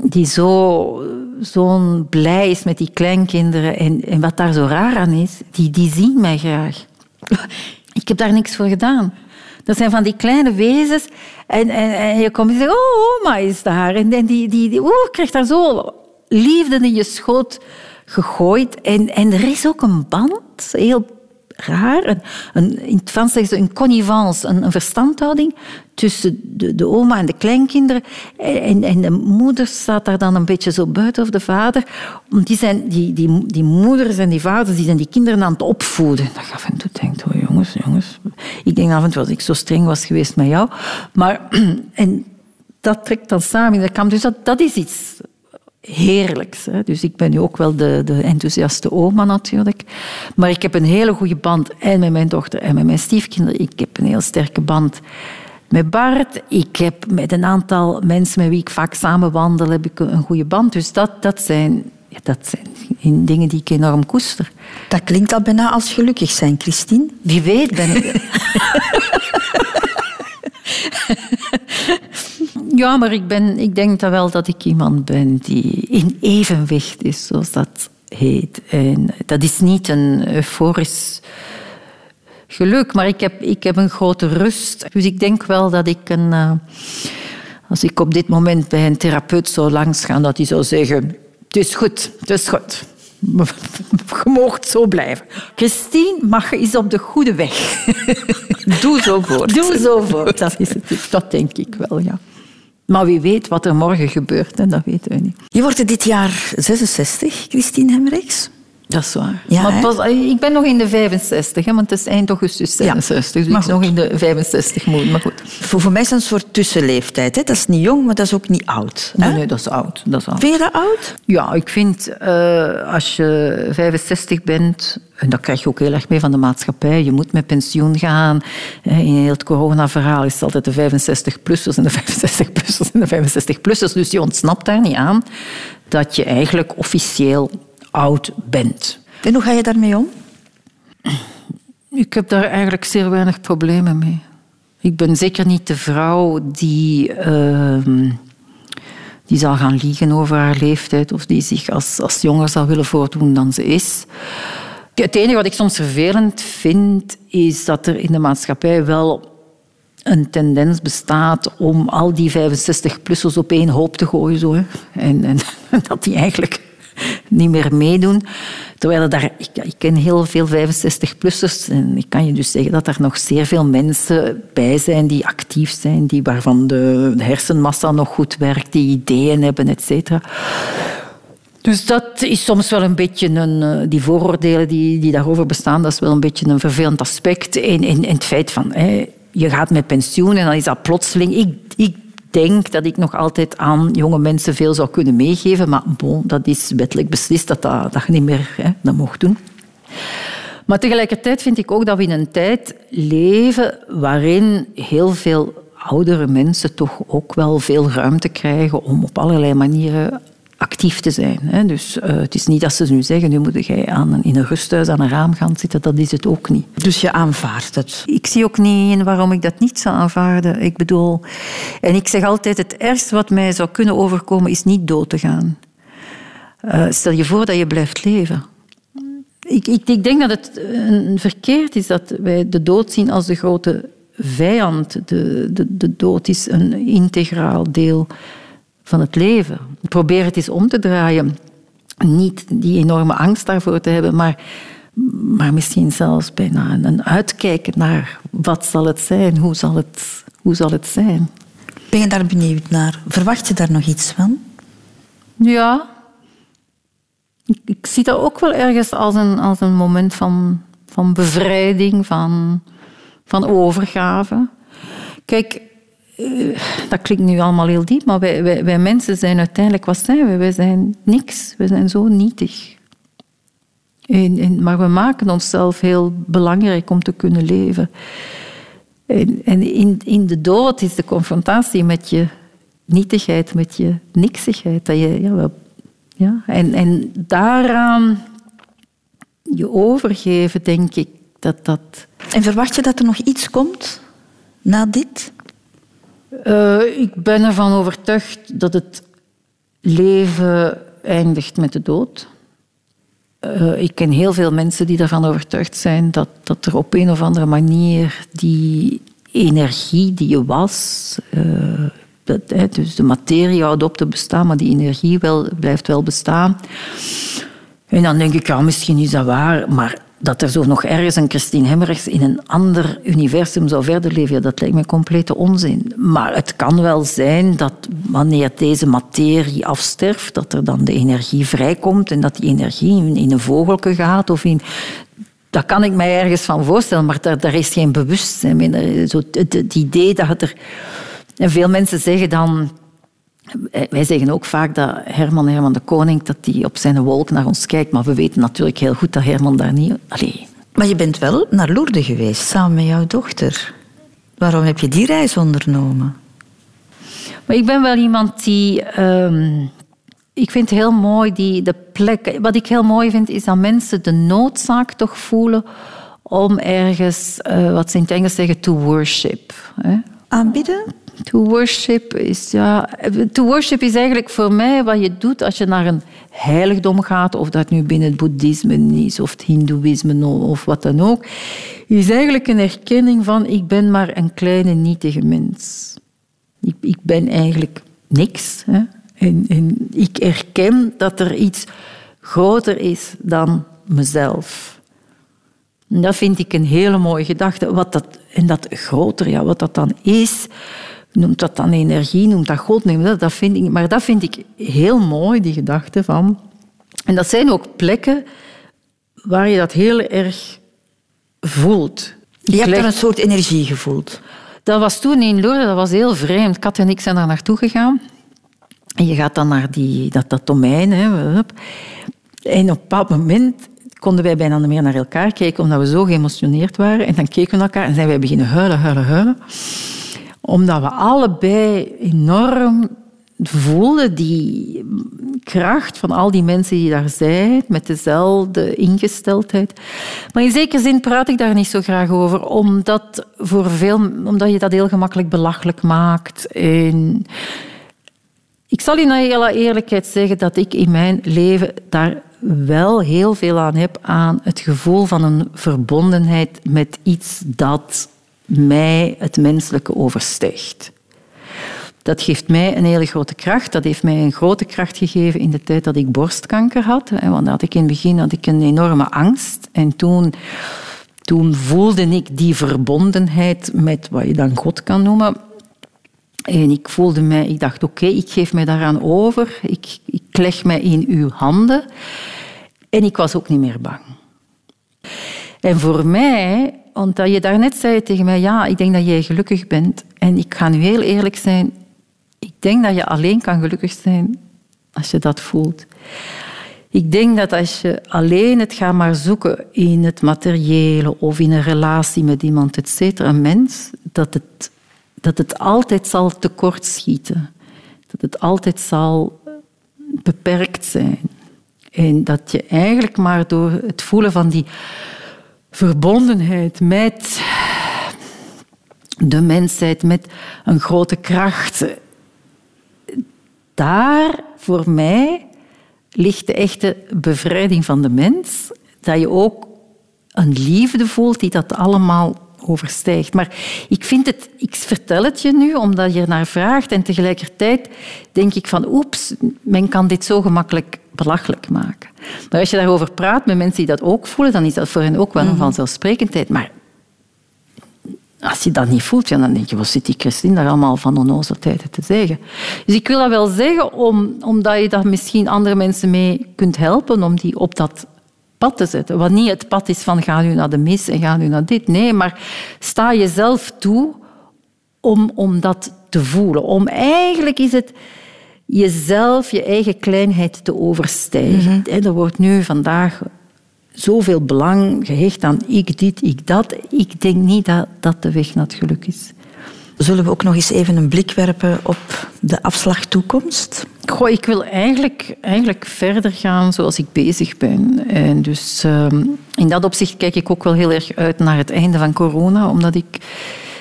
die zo, zo blij is met die kleinkinderen. En, en wat daar zo raar aan is, die, die zien mij graag. Ik heb daar niks voor gedaan. Dat zijn van die kleine wezens. En, en, en je komt en zegt, oh, oma is daar. En, die, die, krijgt daar zo liefde in je schoot gegooid. En, en er is ook een band, heel raar. Een, een, in het Frans zeggen ze een connivence, een, een verstandhouding tussen de, de oma en de kleinkinderen. En, en de moeder staat daar dan een beetje zo buiten, of de vader. Die, zijn, die, die, die moeders en die vaders die zijn die kinderen aan het opvoeden. Dat je af en toe denkt, oh jongens, jongens. Ik denk af en dat ik zo streng was geweest met jou. Maar, en dat trekt dan samen in de. Dus dat, dat is iets heerlijks. Hè. Dus ik ben nu ook wel de, de enthousiaste oma natuurlijk. Maar ik heb een hele goede band en met mijn dochter en met mijn stiefkinderen. Ik heb een heel sterke band met Bart. Ik heb met een aantal mensen met wie ik vaak samen wandel, heb ik een goede band. Dus dat, dat, zijn, ja, dat zijn dingen die ik enorm koester. Dat klinkt al bijna als gelukkig zijn, Christine. Wie weet ben ik... Ja, maar ik, ben, ik denk dat wel dat ik iemand ben die in evenwicht is, zoals dat heet. En dat is niet een euforisch geluk, maar ik heb, ik heb een grote rust. Dus ik denk wel dat ik een... eh, als ik op dit moment bij een therapeut zou langsgaan, dat hij zou zeggen... Het is goed, het is goed. Je moogt zo blijven. Christine, mag je is op de goede weg. Doe zo voort. Doe zo voort. Dat, is het, dat denk ik wel, ja. Maar wie weet wat er morgen gebeurt, hè, dat weten we niet. Je wordt dit jaar 66, Christine Hemmerichs. Dat is waar. Ja, maar pas, ik ben nog in de 65, hè, want het is eind augustus 66. dus ik maar ben nog in de 65 moet. Maar goed. Voor, voor mij is dat een soort tussenleeftijd. Hè? Dat is niet jong, maar dat is ook niet oud. Hè? Nee, nee, dat is oud. Dat is oud. Vind je dat oud? Ja, ik vind eh, als je 65 bent, en dat krijg je ook heel erg mee van de maatschappij, je moet met pensioen gaan. Eh, In heel het corona-verhaal is het altijd de 65-plussers en de 65-plussers en de 65-plussers. Dus je ontsnapt daar niet aan dat je eigenlijk officieel oud bent. En hoe ga je daarmee om? Ik heb daar eigenlijk zeer weinig problemen mee. Ik ben zeker niet de vrouw die, ehm, die zal gaan liegen over haar leeftijd of die zich als, als jonger zal willen voordoen dan ze is. Het enige wat ik soms vervelend vind, is dat er in de maatschappij wel een tendens bestaat om al die 65-plussers op één hoop te gooien. Zo, hè. En, en dat die eigenlijk niet meer meedoen. Terwijl er daar, ik, ken heel veel 65-plussers en ik kan je dus zeggen dat er nog zeer veel mensen bij zijn die actief zijn, die, waarvan de, hersenmassa nog goed werkt, die ideeën hebben, et. Dus dat is soms wel een beetje een... eh, Die vooroordelen die, die daarover bestaan, dat is wel een beetje een vervelend aspect. In het feit van, je gaat met pensioen en dan is dat plotseling... Ik, ik denk dat ik nog altijd aan jonge mensen veel zou kunnen meegeven, maar bon, dat is wettelijk beslist dat, dat, dat je niet meer hè, dat mocht doen. Maar tegelijkertijd vind ik ook dat we in een tijd leven waarin heel veel oudere mensen toch ook wel veel ruimte krijgen om op allerlei manieren actief te zijn. hè. Dus eh, het is niet dat ze nu zeggen, nu moet jij aan een, in een rusthuis aan een raam gaan zitten. Dat is het ook niet. Dus je aanvaardt het. Ik zie ook niet in waarom ik dat niet zou aanvaarden. Ik bedoel, en ik zeg altijd, het ergste wat mij zou kunnen overkomen is niet dood te gaan. Eh, stel je voor dat je blijft leven. Ik, ik, ik denk dat het een verkeerd is dat wij de dood zien als de grote vijand. De, de, de dood is een integraal deel van het leven. Probeer het eens om te draaien. Niet die enorme angst daarvoor te hebben, maar, maar misschien zelfs bijna een uitkijken naar wat zal het zijn, hoe zal het, hoe zal het zijn. Ben je daar benieuwd naar? Verwacht je daar nog iets van? Ja, ik, ik zie dat ook wel ergens als een, als een moment van, van bevrijding, van, van overgave. Kijk, dat klinkt nu allemaal heel diep, maar wij, wij, mensen zijn uiteindelijk, wat zijn we? Wij zijn niks. We zijn zo nietig. En, en, maar we maken onszelf heel belangrijk om te kunnen leven. En, en in, in de dood is de confrontatie met je nietigheid, met je niksigheid. Dat je, ja, ja, en, en daaraan je overgeven, denk ik, dat dat... En verwacht je dat er nog iets komt na dit? Eh, ik ben ervan overtuigd dat het leven eindigt met de dood. Eh, ik ken heel veel mensen die ervan overtuigd zijn dat, dat er op een of andere manier die energie die je was, eh, dat, hè, dus de materie houdt op te bestaan, maar die energie wel, blijft wel bestaan. En dan denk ik, ja, misschien is dat waar, maar dat er zo nog ergens een Christine Hemmerichs in een ander universum zou verder leven, dat lijkt me complete onzin. Maar het kan wel zijn dat wanneer deze materie afsterft, dat er dan de energie vrijkomt en dat die energie in, een vogelke gaat of in... Dat kan ik mij ergens van voorstellen, maar daar, daar is geen bewustzijn Zo, het idee dat er... En veel mensen zeggen dan... Wij zeggen ook vaak dat Herman, Herman de Koning, dat hij op zijn wolk naar ons kijkt. Maar we weten natuurlijk heel goed dat Herman daar niet... Allee, Maar je bent wel naar Lourdes geweest, samen met jouw dochter. Waarom heb je die reis ondernomen? Maar ik ben wel iemand die. ehm, ik vind heel mooi die, de plek. Wat ik heel mooi vind, is dat mensen de noodzaak toch voelen om ergens, eh, wat ze in het Engels zeggen, to worship. Hè? Aanbieden? To worship is, ja, to worship is eigenlijk voor mij wat je doet als je naar een heiligdom gaat, of dat nu binnen het boeddhisme is, of het hindoeïsme, of wat dan ook, is eigenlijk een erkenning van ik ben maar een kleine nietige mens. Ik, ik ben eigenlijk niks. Hè? En, en ik erken dat er iets groter is dan mezelf. En dat vind ik een hele mooie gedachte. Wat dat, en dat groter, ja, wat dat dan is, noemt dat dan energie, noemt dat God, noemt dat, dat vind ik, maar dat vind ik heel mooi, die gedachte van... En dat zijn ook plekken waar je dat heel erg voelt. Je hebt er een soort energie gevoeld. dat was toen in Lourdes, dat was heel vreemd. Kat en ik zijn daar naartoe gegaan. En je gaat dan naar die, dat, dat domein. Hè, en op een bepaald moment konden wij bijna niet meer naar elkaar kijken, omdat we zo geëmotioneerd waren. En dan keken we naar elkaar en zijn wij beginnen huilen, huilen, huilen. Omdat we allebei enorm voelden die kracht van al die mensen die daar zijn, met dezelfde ingesteldheid. Maar in zekere zin praat ik daar niet zo graag over, omdat, voor veel, omdat je dat heel gemakkelijk belachelijk maakt. En ik zal in alle eerlijkheid zeggen dat ik in mijn leven daar wel heel veel aan heb, aan het gevoel van een verbondenheid met iets dat mij het menselijke overstijgt. Dat geeft mij een hele grote kracht. Dat heeft mij een grote kracht gegeven in de tijd dat ik borstkanker had. Want had ik in het begin had ik een enorme angst. En toen, toen voelde ik die verbondenheid met wat je dan God kan noemen. En ik voelde mij, ik dacht, oké, ik geef mij daaraan over. Ik, ik leg mij in uw handen. En ik was ook niet meer bang. En voor mij, omdat je daarnet zei tegen mij, ja, ik denk dat jij gelukkig bent. En ik ga nu heel eerlijk zijn, ik denk dat je alleen kan gelukkig zijn als je dat voelt. Ik denk dat als je alleen het gaat maar zoeken in het materiële of in een relatie met iemand, et cetera, een mens, dat het, dat het altijd zal tekortschieten. Dat het altijd zal beperkt zijn. En dat je eigenlijk maar door het voelen van die verbondenheid met de mensheid, met een grote kracht, daar voor mij ligt de echte bevrijding van de mens. Dat je ook een liefde voelt die dat allemaal overstijgt. Maar ik vind het, ik vertel het je nu omdat je er naar vraagt en tegelijkertijd denk ik van oeps, men kan dit zo gemakkelijk belachelijk maken. Maar als je daarover praat met mensen die dat ook voelen, dan is dat voor hen ook wel een vanzelfsprekendheid. Maar als je dat niet voelt, ja, dan denk je, wat zit die Christine daar allemaal van onnozelheid te zeggen? Dus ik wil dat wel zeggen, om, omdat je daar misschien andere mensen mee kunt helpen, om die op dat pad te zetten. Wat niet het pad is van ga nu naar de mis en ga nu naar dit. Nee, maar sta jezelf toe om, om dat te voelen. Om eigenlijk is het jezelf, je eigen kleinheid te overstijgen. Mhm. Er wordt nu vandaag zoveel belang gehecht aan ik dit, ik dat. Ik denk niet dat dat de weg naar het geluk is. Zullen we ook nog eens even een blik werpen op de afslag toekomst? Ik wil eigenlijk, eigenlijk verder gaan zoals ik bezig ben. En dus ehm, in dat opzicht kijk ik ook wel heel erg uit naar het einde van corona, omdat ik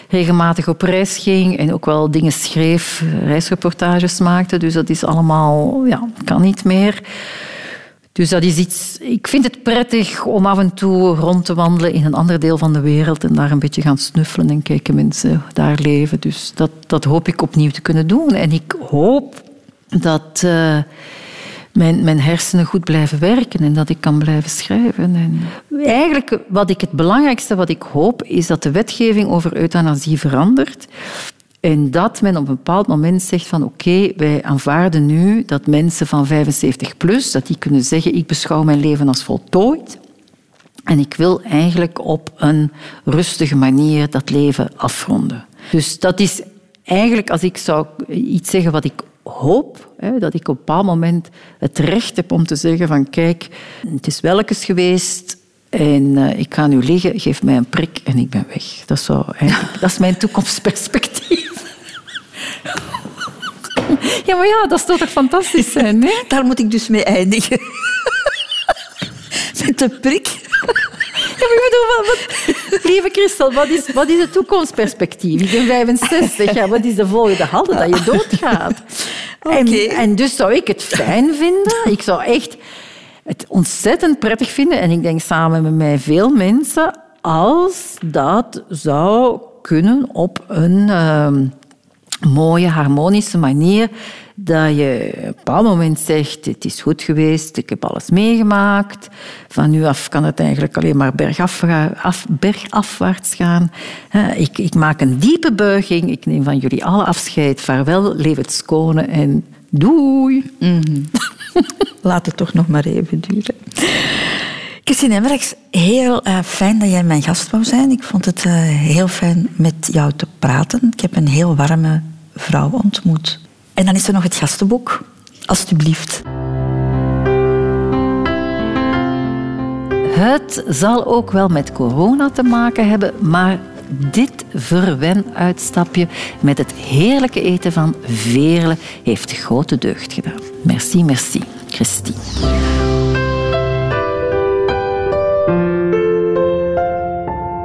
regelmatig op reis ging en ook wel dingen schreef, reisreportages maakte. Dus dat is allemaal, ja, kan niet meer. Dus dat is iets... Ik vind het prettig om af en toe rond te wandelen in een ander deel van de wereld en daar een beetje gaan snuffelen en kijken mensen daar leven. Dus dat, dat hoop ik opnieuw te kunnen doen. En ik hoop dat eh, mijn, mijn hersenen goed blijven werken en dat ik kan blijven schrijven. En eigenlijk, wat ik het belangrijkste wat ik hoop, is dat de wetgeving over euthanasie verandert. En dat men op een bepaald moment zegt van oké, wij aanvaarden nu dat mensen van 75 plus, dat die kunnen zeggen ik beschouw mijn leven als voltooid. En ik wil eigenlijk op een rustige manier dat leven afronden. Dus dat is eigenlijk, als ik zou iets zeggen wat ik hoop, hè, dat ik op een bepaald moment het recht heb om te zeggen van kijk, het is welkens geweest en eh, ik ga nu liggen, geef mij een prik en ik ben weg. Dat is, zo, dat is mijn toekomstperspectief. Ja, maar ja, dat zou toch fantastisch zijn, nee? Daar moet ik dus mee eindigen. Met de prik. Ja, maar ik bedoel, wat, wat- lieve Christel, wat is, wat is het toekomstperspectief? Ik ben 65, ja, wat is de volgende halte dat je doodgaat? En, en dus zou ik het fijn vinden. Ik zou echt het ontzettend prettig vinden, en ik denk samen met mij veel mensen, als dat zou kunnen op een ehm, mooie, harmonische manier. Dat je op een bepaald moment zegt, het is goed geweest, ik heb alles meegemaakt. Van nu af kan het eigenlijk alleen maar af, bergafwaarts gaan. Ik, ik maak een diepe buiging, ik neem van jullie alle afscheid. Vaarwel, leef het schone en doei. Laat het toch nog maar even duren. Christine Emmerichs, heel eh, fijn dat jij mijn gast wou zijn. Ik vond het eh, heel fijn met jou te praten. Ik heb een heel warme vrouw ontmoet. En dan is er nog het gastenboek. Alsjeblieft. Het zal ook wel met corona te maken hebben, maar dit verwen-uitstapje met het heerlijke eten van Veerle heeft grote deugd gedaan. Merci, merci, Christine.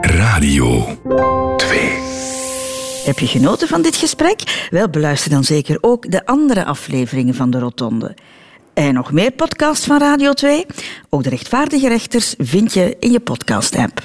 Radio 2. Heb je genoten van dit gesprek? Wel, beluister dan zeker ook de andere afleveringen van de Rotonde. En nog meer podcasts van Radio 2? Ook de rechtvaardige rechters vind je in je podcast-app.